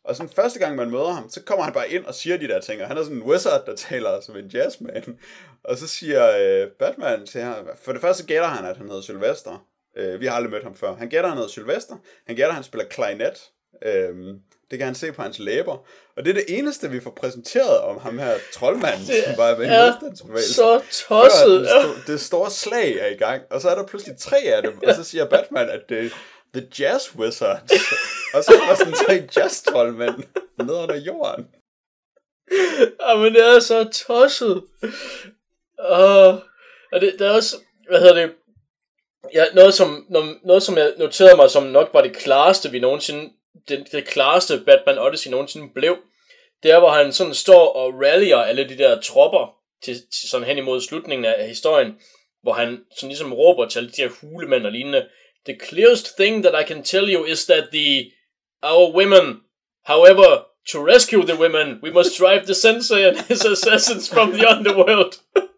Og sådan første gang man møder ham, så kommer han bare ind og siger de der ting, og han er sådan en wizard, der taler som en jazzman. Og så siger øh, Batman til ham, for det første gætter han, at han hedder Sylvester. Øh, vi har aldrig mødt ham før. Han gætter, at han hedder Sylvester. Han gætter, at han spiller klarinet. Øh, det kan han se på hans læber. Og det er det eneste, vi får præsenteret om ham her troldmanden, Det som bare er ved en modstandsbevægelse. Så tosset. det, sto- det store slag er i gang, og så er der pludselig tre af dem, og så siger Batman, at det er The Jazz Wizards. og så er der sådan tre jazz-troldmænd nede under jorden. Jamen, det er så tosset. Uh, og det, det er også, hvad hedder det, ja, noget, som, no- noget, som jeg noterede mig, som nok var det klareste, vi nogensinde, den, det klareste Batman Odyssey nogensinde blev, det er, hvor han sådan står og rallyer alle de der tropper til, til sådan hen imod slutningen af, af historien, hvor han sådan ligesom råber til alle de her hulemænd og lignende, The clearest thing that I can tell you is that the our women, however, to rescue the women, we must drive the sensei and his assassins from the underworld. *laughs*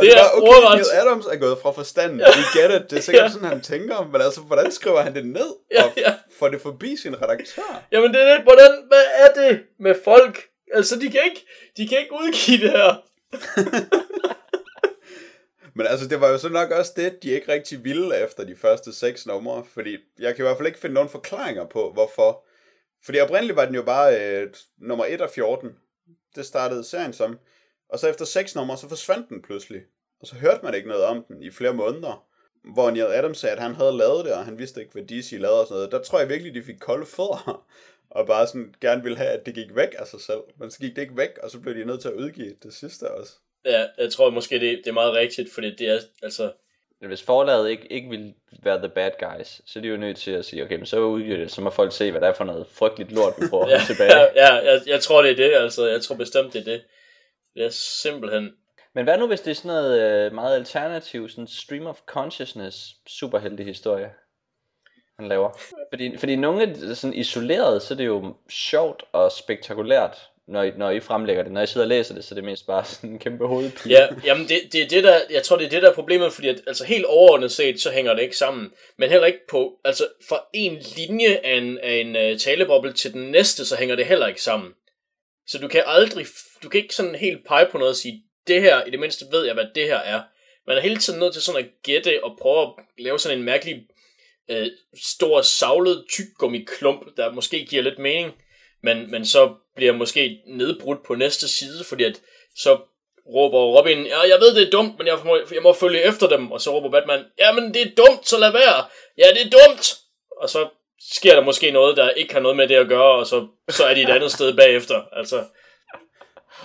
Og Det det, er okay, ordret. Neil Adams er gået fra forstanden. We get it. Det er sikkert Ja. sådan, han tænker. Men altså, hvordan skriver han det ned? Ja, Og ja. får det forbi sin redaktør? Jamen det er det, hvordan, hvad er det med folk? Altså, de kan ikke, de kan ikke udgive det her. *laughs* Men altså, det var jo så nok også det, de ikke rigtig ville efter de første seks numre. Fordi jeg kan i hvert fald ikke finde nogen forklaringer på, hvorfor. Fordi oprindeligt var den jo bare øh, nummer 1 af 14. Det startede serien som. Og så efter seks numre, så forsvandt den pludselig. Og så hørte man ikke noget om den i flere måneder. Hvor Neil Adams sagde, at han havde lavet det, og han vidste ikke, hvad DC lavede og sådan noget. Der tror jeg virkelig, de fik kolde fødder. *laughs* Og bare sådan gerne ville have, at det gik væk af sig selv. Men så gik det ikke væk, og så blev de nødt til at udgive det sidste også. Ja, jeg tror måske, det, det er meget rigtigt, fordi det er, altså, Hvis forlaget ikke, ikke vil være the bad guys, så er de jo nødt til at sige, okay, men så udgiver det, så må folk se, hvad det er for noget frygteligt lort, vi får *laughs* ja, tilbage. ja, ja jeg, jeg tror, det er det, altså, jeg tror bestemt, det er det. Er simpelthen, Men hvad nu, hvis det er sådan noget øh, meget alternativ, sådan stream of consciousness, superheldig historie, han laver? Fordi, fordi nogle de- sådan isoleret, så er det jo sjovt og spektakulært, når I, når I fremlægger det. Når jeg sidder og læser det, så er det mest bare sådan en kæmpe hovedpine. Ja, jamen det, det er det der, jeg tror det er det der er problemet, fordi at, altså helt overordnet set, så hænger det ikke sammen. Men heller ikke på, altså fra en linje af en, af en uh, taleboble til den næste, så hænger det heller ikke sammen. Så du kan aldrig, du kan ikke sådan helt pege på noget og sige, det her, i det mindste ved jeg, hvad det her er. Man er hele tiden nødt til sådan at gætte og prøve at lave sådan en mærkelig øh, stor savlet tyggegummi-klump, der måske giver lidt mening, men, men så bliver måske nedbrudt på næste side, fordi at så råber Robin, ja, jeg ved, det er dumt, men jeg må, jeg må følge efter dem, og så råber Batman, jamen, det er dumt, så lad være, ja, det er dumt, og så sker der måske noget, der ikke har noget med det at gøre, og så, så er de et andet sted bagefter, altså,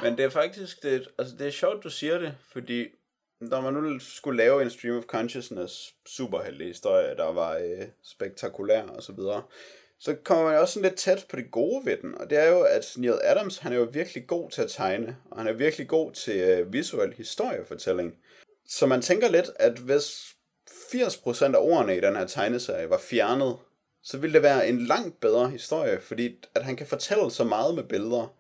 Men det er faktisk, det, altså det er sjovt, du siger det, fordi når man nu skulle lave en stream of consciousness superheldig historie, der var øh, spektakulær og så videre, så kommer man også sådan lidt tæt på det gode ved den, og det er jo, at Neil Adams, han er jo virkelig god til at tegne, og han er virkelig god til øh, visuel historiefortælling. Så man tænker lidt, at hvis 80% af ordene i den her tegneserie var fjernet, så ville det være en langt bedre historie, fordi at han kan fortælle så meget med billeder.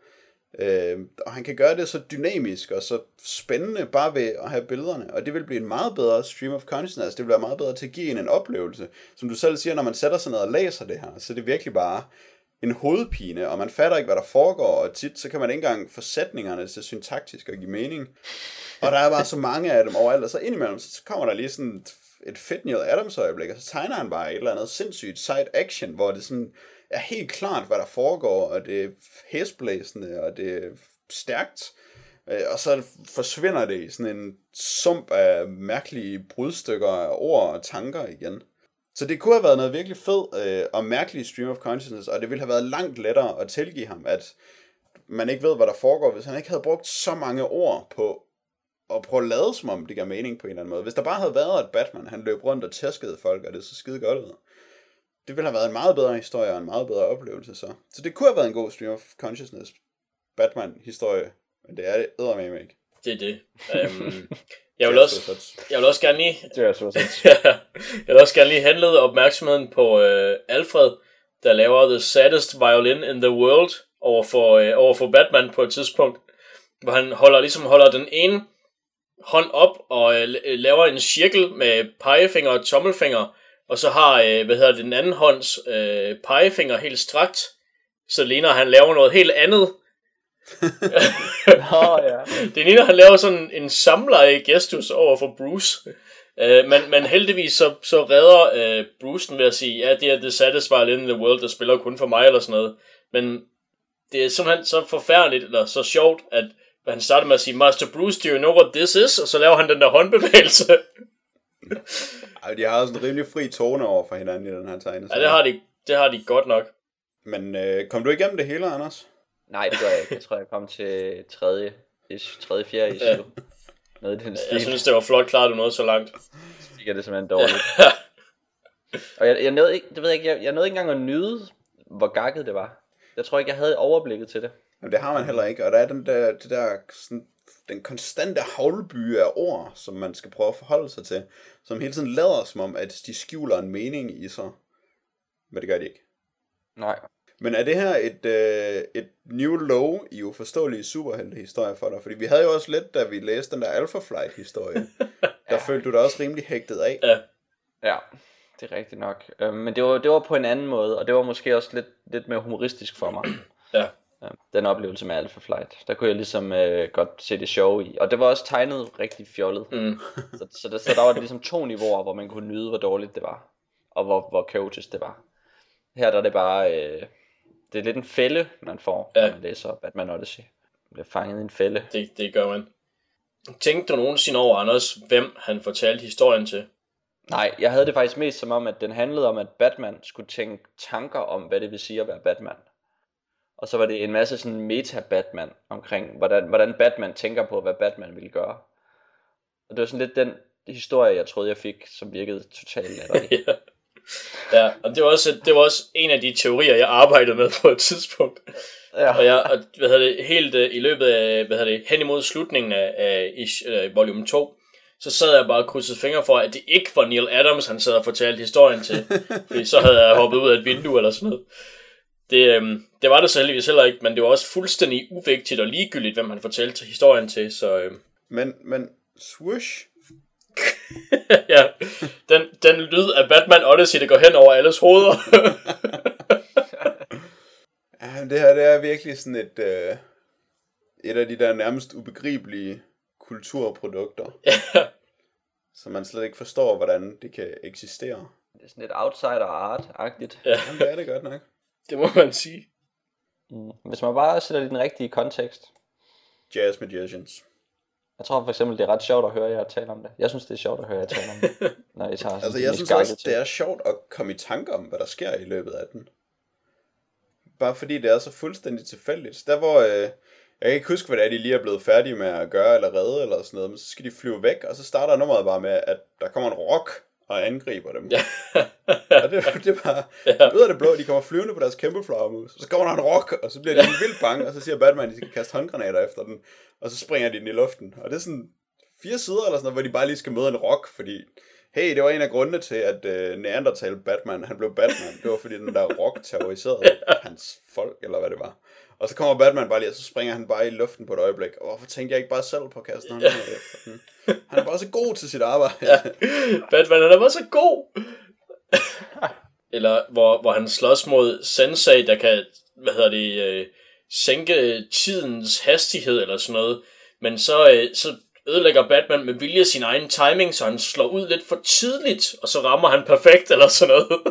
Øh, og han kan gøre det så dynamisk og så spændende bare ved at have billederne. Og det vil blive en meget bedre stream of consciousness. Det vil være meget bedre til at give en en oplevelse. Som du selv siger, når man sætter sig ned og læser det her, så er det virkelig bare en hovedpine, og man fatter ikke, hvad der foregår, og tit så kan man ikke engang få sætningerne til syntaktisk at give mening. Og der er bare så mange af dem overalt, og så indimellem, så kommer der lige sådan et, fedt Neil Adams øjeblik, og så tegner han bare et eller andet sindssygt side action, hvor det sådan er helt klart, hvad der foregår, og det er hæsblæsende, og det er stærkt. Øh, og så forsvinder det i sådan en sump af mærkelige brudstykker af ord og tanker igen. Så det kunne have været noget virkelig fed øh, og mærkelig stream of consciousness, og det ville have været langt lettere at tilgive ham, at man ikke ved, hvad der foregår, hvis han ikke havde brugt så mange ord på at prøve at lade som om det giver mening på en eller anden måde. Hvis der bare havde været, at Batman han løb rundt og tæskede folk, og det så skide godt ud. Det ville have været en meget bedre historie og en meget bedre oplevelse så. Så det kunne have været en god stream of consciousness Batman-historie, men det er det eddermame ikke. det er det. Um, *laughs* jeg, vil også, jeg vil også gerne lige Det er så *laughs* jeg vil også gerne lige henlede opmærksomheden på øh, Alfred, der laver The Saddest Violin in the World, over for, øh, over for Batman på et tidspunkt, hvor han holder, ligesom holder den ene hånd op og øh, laver en cirkel med pegefinger og tommelfinger, og så har, øh, hvad hedder det, den anden hånds øh, pegefinger helt strakt, så ligner han laver noget helt andet. *laughs* Nå, ja. *laughs* Det ligner, han laver sådan en samleje gestus over for Bruce. Uh, men, men heldigvis så, så redder uh, Bruce den ved at sige, ja, det er The Satisfied in the World, der spiller kun for mig eller sådan noget. Men det er simpelthen så forfærdeligt, eller så sjovt, at han starter med at sige, Master Bruce, do you know what this is? Og så laver han den der håndbevægelse. Ej, de har også en rimelig fri tone over for hinanden i den her tegneserie. ja, det har de, det har de godt nok. Men øh, kom du igennem det hele, Anders? Nej, det gør jeg ikke. Jeg tror, jeg kom til tredje, issue, tredje fjerde issue. Ja. Noget i den stil. Jeg synes, det var flot klart, du nåede så langt. Ikke er det simpelthen dårligt. *laughs* Og jeg, jeg, nåede ikke, det ved jeg ikke, jeg, jeg nåede ikke engang at nyde, hvor gakket det var. Jeg tror ikke, jeg havde overblikket til det. Jamen, det har man heller ikke, og der er den der, det der sådan, den konstante havlby af ord, som man skal prøve at forholde sig til, som hele tiden lader som om, at de skjuler en mening i sig. Men det gør de ikke. Nej. Men er det her et, øh, et new low i uforståelige superheltehistorier for dig? Fordi vi havde jo også lidt, da vi læste den der Alpha Flight-historie, *laughs* der følte du dig også rimelig hægtet af. Ja, Ja, det er rigtigt nok. Øh, men det var, det var på en anden måde, og det var måske også lidt, lidt mere humoristisk for mig. ja. Ja, den oplevelse med Alpha Flight. Der kunne jeg ligesom øh, godt se det sjove i. Og det var også tegnet rigtig fjollet. Mm. *laughs* Så, så, der, så der var ligesom to niveauer, hvor man kunne nyde, hvor dårligt det var. Og hvor, hvor kaotisk det var. Her der er det bare... Øh, det er lidt en fælde, man får, Ja. når man læser Batman Odyssey. Man bliver fanget i en fælde. Det, det gør man. Tænkte du nogensinde over, Anders, hvem han fortalte historien til? Nej, jeg havde det faktisk mest som om, at den handlede om, at Batman skulle tænke tanker om, hvad det vil sige at være Batman. Og så var det en masse sådan meta-Batman omkring, hvordan, hvordan Batman tænker på, hvad Batman ville gøre. Og det var sådan lidt den historie, jeg troede, jeg fik, som virkede totalt latterlig. *laughs* ja. Ja, og det var, også, det var også en af de teorier, jeg arbejdede med på et tidspunkt. ja. Og jeg, og, hvad hedder det, helt øh, i løbet af, hvad hedder det, hen imod slutningen af, af ish, øh, volume 2, så sad jeg bare og krydsede fingre for, at det ikke var Neil Adams, han sad og fortalte historien til. *laughs* Fordi så havde jeg hoppet ud af et vindue eller sådan noget. Det, øhm, det var det så heldigvis heller ikke, men det var også fuldstændig uvigtigt og ligegyldigt, hvem han fortalte historien til. Så øhm, Men, men swoosh, *laughs* ja, den, den lyd af Batman Odyssey, der går hen over alles hoveder. *laughs* Ja, det her det er virkelig sådan et, øh, et af de der nærmest ubegribelige kulturprodukter, ja, som man slet ikke forstår, hvordan det kan eksistere. Det er sådan lidt outsider art-agtigt. ja, Jamen, det er det godt nok. Det må man sige. Mm. Hvis man bare sætter det i den rigtige kontekst. Jazz Magicians. Jeg tror for eksempel, det er ret sjovt at høre jer tale om det. Jeg synes, det er sjovt at høre jer tale om det. *laughs* Når I tager Altså, jeg synes også, ting. det er sjovt at komme i tanke om, hvad der sker i løbet af den. Bare fordi det er så fuldstændig tilfældigt. Der hvor, øh, jeg kan ikke huske, hvad det er, de lige er blevet færdige med at gøre eller redde eller sådan noget, men så skal de flyve væk, og så starter nummeret bare med, at der kommer en rock og angriber dem. Ja. *laughs* Og det, det er bare, *laughs* Ja. ud af det blå, de kommer flyvende på deres kæmpe flagermus, og så kommer der en rock, og så bliver de en *laughs* vildt bange, og så siger Batman, at de skal kaste håndgranater efter den, og så springer de den i luften. Og det er sådan fire sider eller sådan noget, hvor de bare lige skal møde en rock, fordi, hey, det var en af grundene til, at uh, Neandertal Batman, han blev Batman. Det var fordi den der rock terroriserede hans folk, eller hvad det var. Og så kommer Batman bare lige, og så springer han bare i luften på et øjeblik. Og hvorfor tænkte jeg ikke bare selv på efter den? Han er bare så god til sit arbejde. Ja. Batman, han er bare så god. Eller hvor, hvor han slås mod Sensei, der kan, hvad hedder det, øh, sænke tidens hastighed eller sådan noget. Men så, øh, så ødelægger Batman med vilje sin egen timing, så han slår ud lidt for tidligt, og så rammer han perfekt eller sådan noget.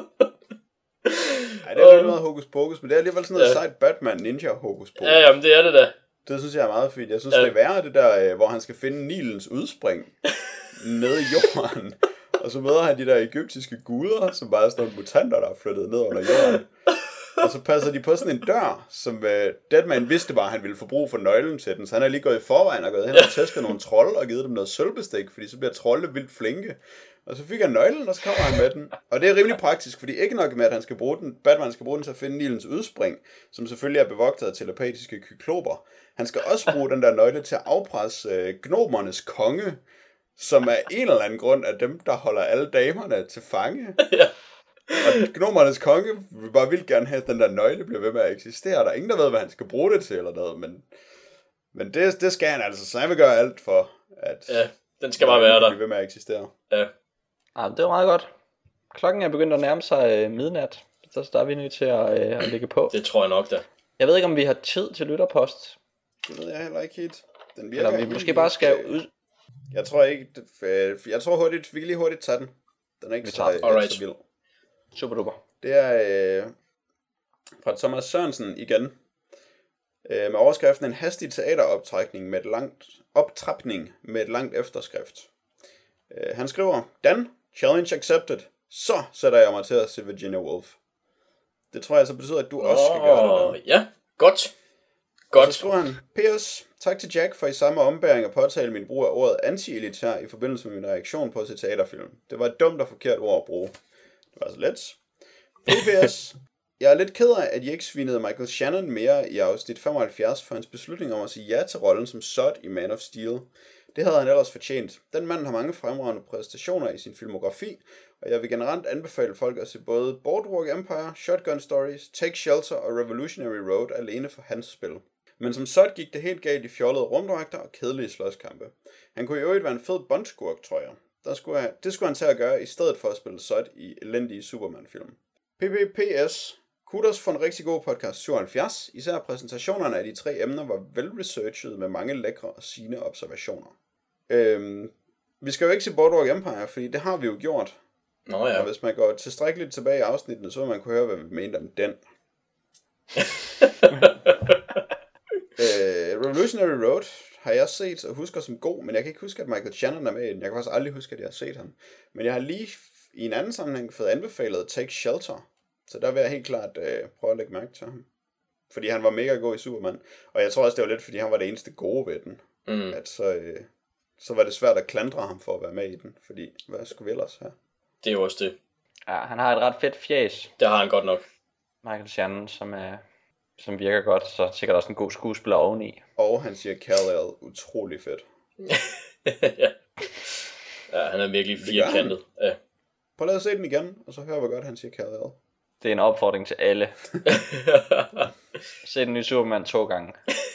Ej, det er jo ikke noget hokus pokus, men det er alligevel sådan noget Ja. sejt Batman Ninja hokus pokus. ja, jamen det er det da. Det synes jeg er meget fint. Jeg synes, Ja. det er værre det der, øh, hvor han skal finde Nilens udspring *laughs* nede i jorden. Og så møder han de der egyptiske guder, som bare er sådan nogle mutanter, der er flyttet ned under jorden. Og så passer de på sådan en dør, som uh, Deadman vidste bare, at han ville få brug for nøglen til den. Så han er lige gået i forvejen og gået hen og tæsket nogle trolde og givet dem noget sølvbestik, fordi så bliver trolde vildt flinke. Og så fik han nøglen, og så kommer han med den. Og det er rimelig praktisk, fordi ikke nok med, at han skal bruge den, Batman skal bruge den til at finde Nilens udspring, som selvfølgelig er bevogtet af telepatiske kykloper. Han skal også bruge den der nøgle til at afpresse øh, gnomernes konge, som af en eller anden grund er dem, der holder alle damerne til fange. *laughs* Ja. og gnomernes konge vil bare vildt gerne have, at den der nøgle bliver ved med at eksistere. Der er ingen, der ved, hvad han skal bruge det til eller noget, men, men det, det skal han altså, så han vil gøre alt for, at Ja, den skal bare være der. blive ved med at eksistere. Ja. Ah, det var meget godt. Klokken er begyndt at nærme sig øh, midnat, så der er vi nødt til at, øh, at lægge på. Det tror jeg nok da. Jeg ved ikke, om vi har tid til lytterpost, Det ved jeg heller ikke helt. Den virker eller vi måske bare skal ikke, ud... Jeg tror ikke, øh, jeg tror hurtigt, vi kan lige hurtigt tage den. Den er ikke Vi så, tager ikke Alright. så vild. Super duper. Det er øh, fra Thomas Sørensen igen. Øh, med overskriften en hastig teateroptrækning med et langt optrapning med et langt efterskrift. Øh, han skriver, Dan, challenge accepted. Så sætter jeg mig til at se Virginia Woolf. Det tror jeg så betyder, at du også skal gøre det. Åh, Ja, godt. Så Godt. skriver han, P.S. Tak til Jack for i samme ombæring at påtale min brug af ordet anti-elitær i forbindelse med min reaktion på se teaterfilm. Det var et dumt og forkert ord at bruge. Det var så let. P.P.S. *laughs* Jeg er lidt ked af, at I ikke svinede Michael Shannon mere i afsnit 75 for hans beslutning om at sige ja til rollen som Sod i Man of Steel. Det havde han ellers fortjent. Den mand har mange fremragende præstationer i sin filmografi, og jeg vil generelt anbefale folk at se både Boardwalk Empire, Shotgun Stories, Take Shelter og Revolutionary Road alene for hans spil. Men som sådan gik det helt galt i fjollede rumdragter og kedelige slåskampe. Han kunne i øvrigt være en fed bondskurk, tror jeg. Der skulle han, det skulle han til at gøre, i stedet for at spille Sod i elendige Superman-film. PPPS. Kudos for en rigtig god podcast 77. Især præsentationerne af de tre emner var velresearchet med mange lækre og sine observationer. Øhm, vi skal jo ikke se Boardwalk Empire, fordi det har vi jo gjort. Nå Ja. Og hvis man går tilstrækkeligt tilbage i afsnittene, så vil man kunne høre, hvad vi mente om den. *laughs* øh, Revolutionary Road har jeg set og husker som god, men jeg kan ikke huske, at Michael Shannon er med i den. Jeg kan faktisk aldrig huske, at jeg har set ham. Men jeg har lige i en anden sammenhæng fået anbefalet Take Shelter. Så der vil jeg helt klart øh, prøve at lægge mærke til ham. Fordi han var mega god i Superman. Og jeg tror også, det var lidt, fordi han var det eneste gode ved den. Mm. At så, øh, så var det svært at klandre ham for at være med i den. Fordi, hvad skulle vi ellers have? Det er jo også det. Ja, han har et ret fedt fjæs, Det har han godt nok. Michael Shannon, som, er, som virker godt, så sikkert også en god skuespiller oveni. Og han siger Kal-El utrolig fedt. *laughs* ja. ja, han er virkelig firkantet. Ja. Prøv lige at se den igen, og så hør, hvor godt han siger Kal-El. Det er en opfordring til alle. *laughs* Se den nye Superman to gange.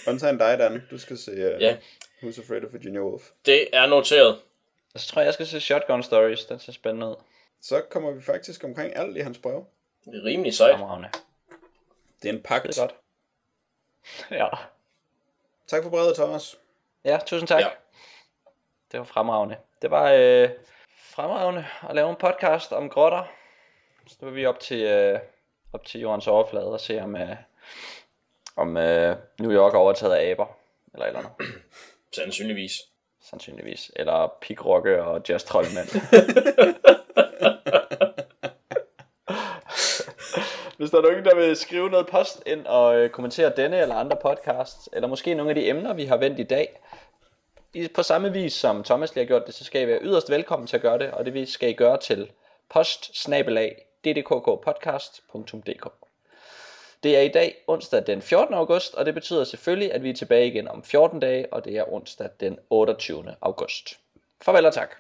Undtagen dig, Dan. Du skal se uh, Ja. Who's Afraid of Virginia Woolf. det er noteret. Og så tror jeg, jeg skal se Shotgun Stories. Den ser spændende ud. Så kommer vi faktisk omkring alt i hans brev. Det er rimelig sejt. Fremragende. Det er en pagt. Det er godt. *laughs* Ja. Tak for brevet, Thomas. Ja, tusind tak. Ja. Det var fremragende. Det var øh, fremragende at lave en podcast om grotter. Så nu er vi op til, øh, op til jordens overflade og se om, øh, om øh, New York er overtaget af aber. Eller eller andet. Sandsynligvis. Sandsynligvis. Eller pigrokke og jazz troldmænd. *laughs* Hvis der er nogen, der vil skrive noget post ind og øh, kommentere denne eller andre podcasts, eller måske nogle af de emner, vi har vendt i dag, i, på samme vis som Thomas lige har gjort det, så skal I være yderst velkommen til at gøre det, og det skal I gøre til post ddkkpodcast.dk. Det er i dag onsdag den 14. august, og det betyder selvfølgelig, at vi er tilbage igen om 14 dage, og det er onsdag den 28. august. Farvel og tak.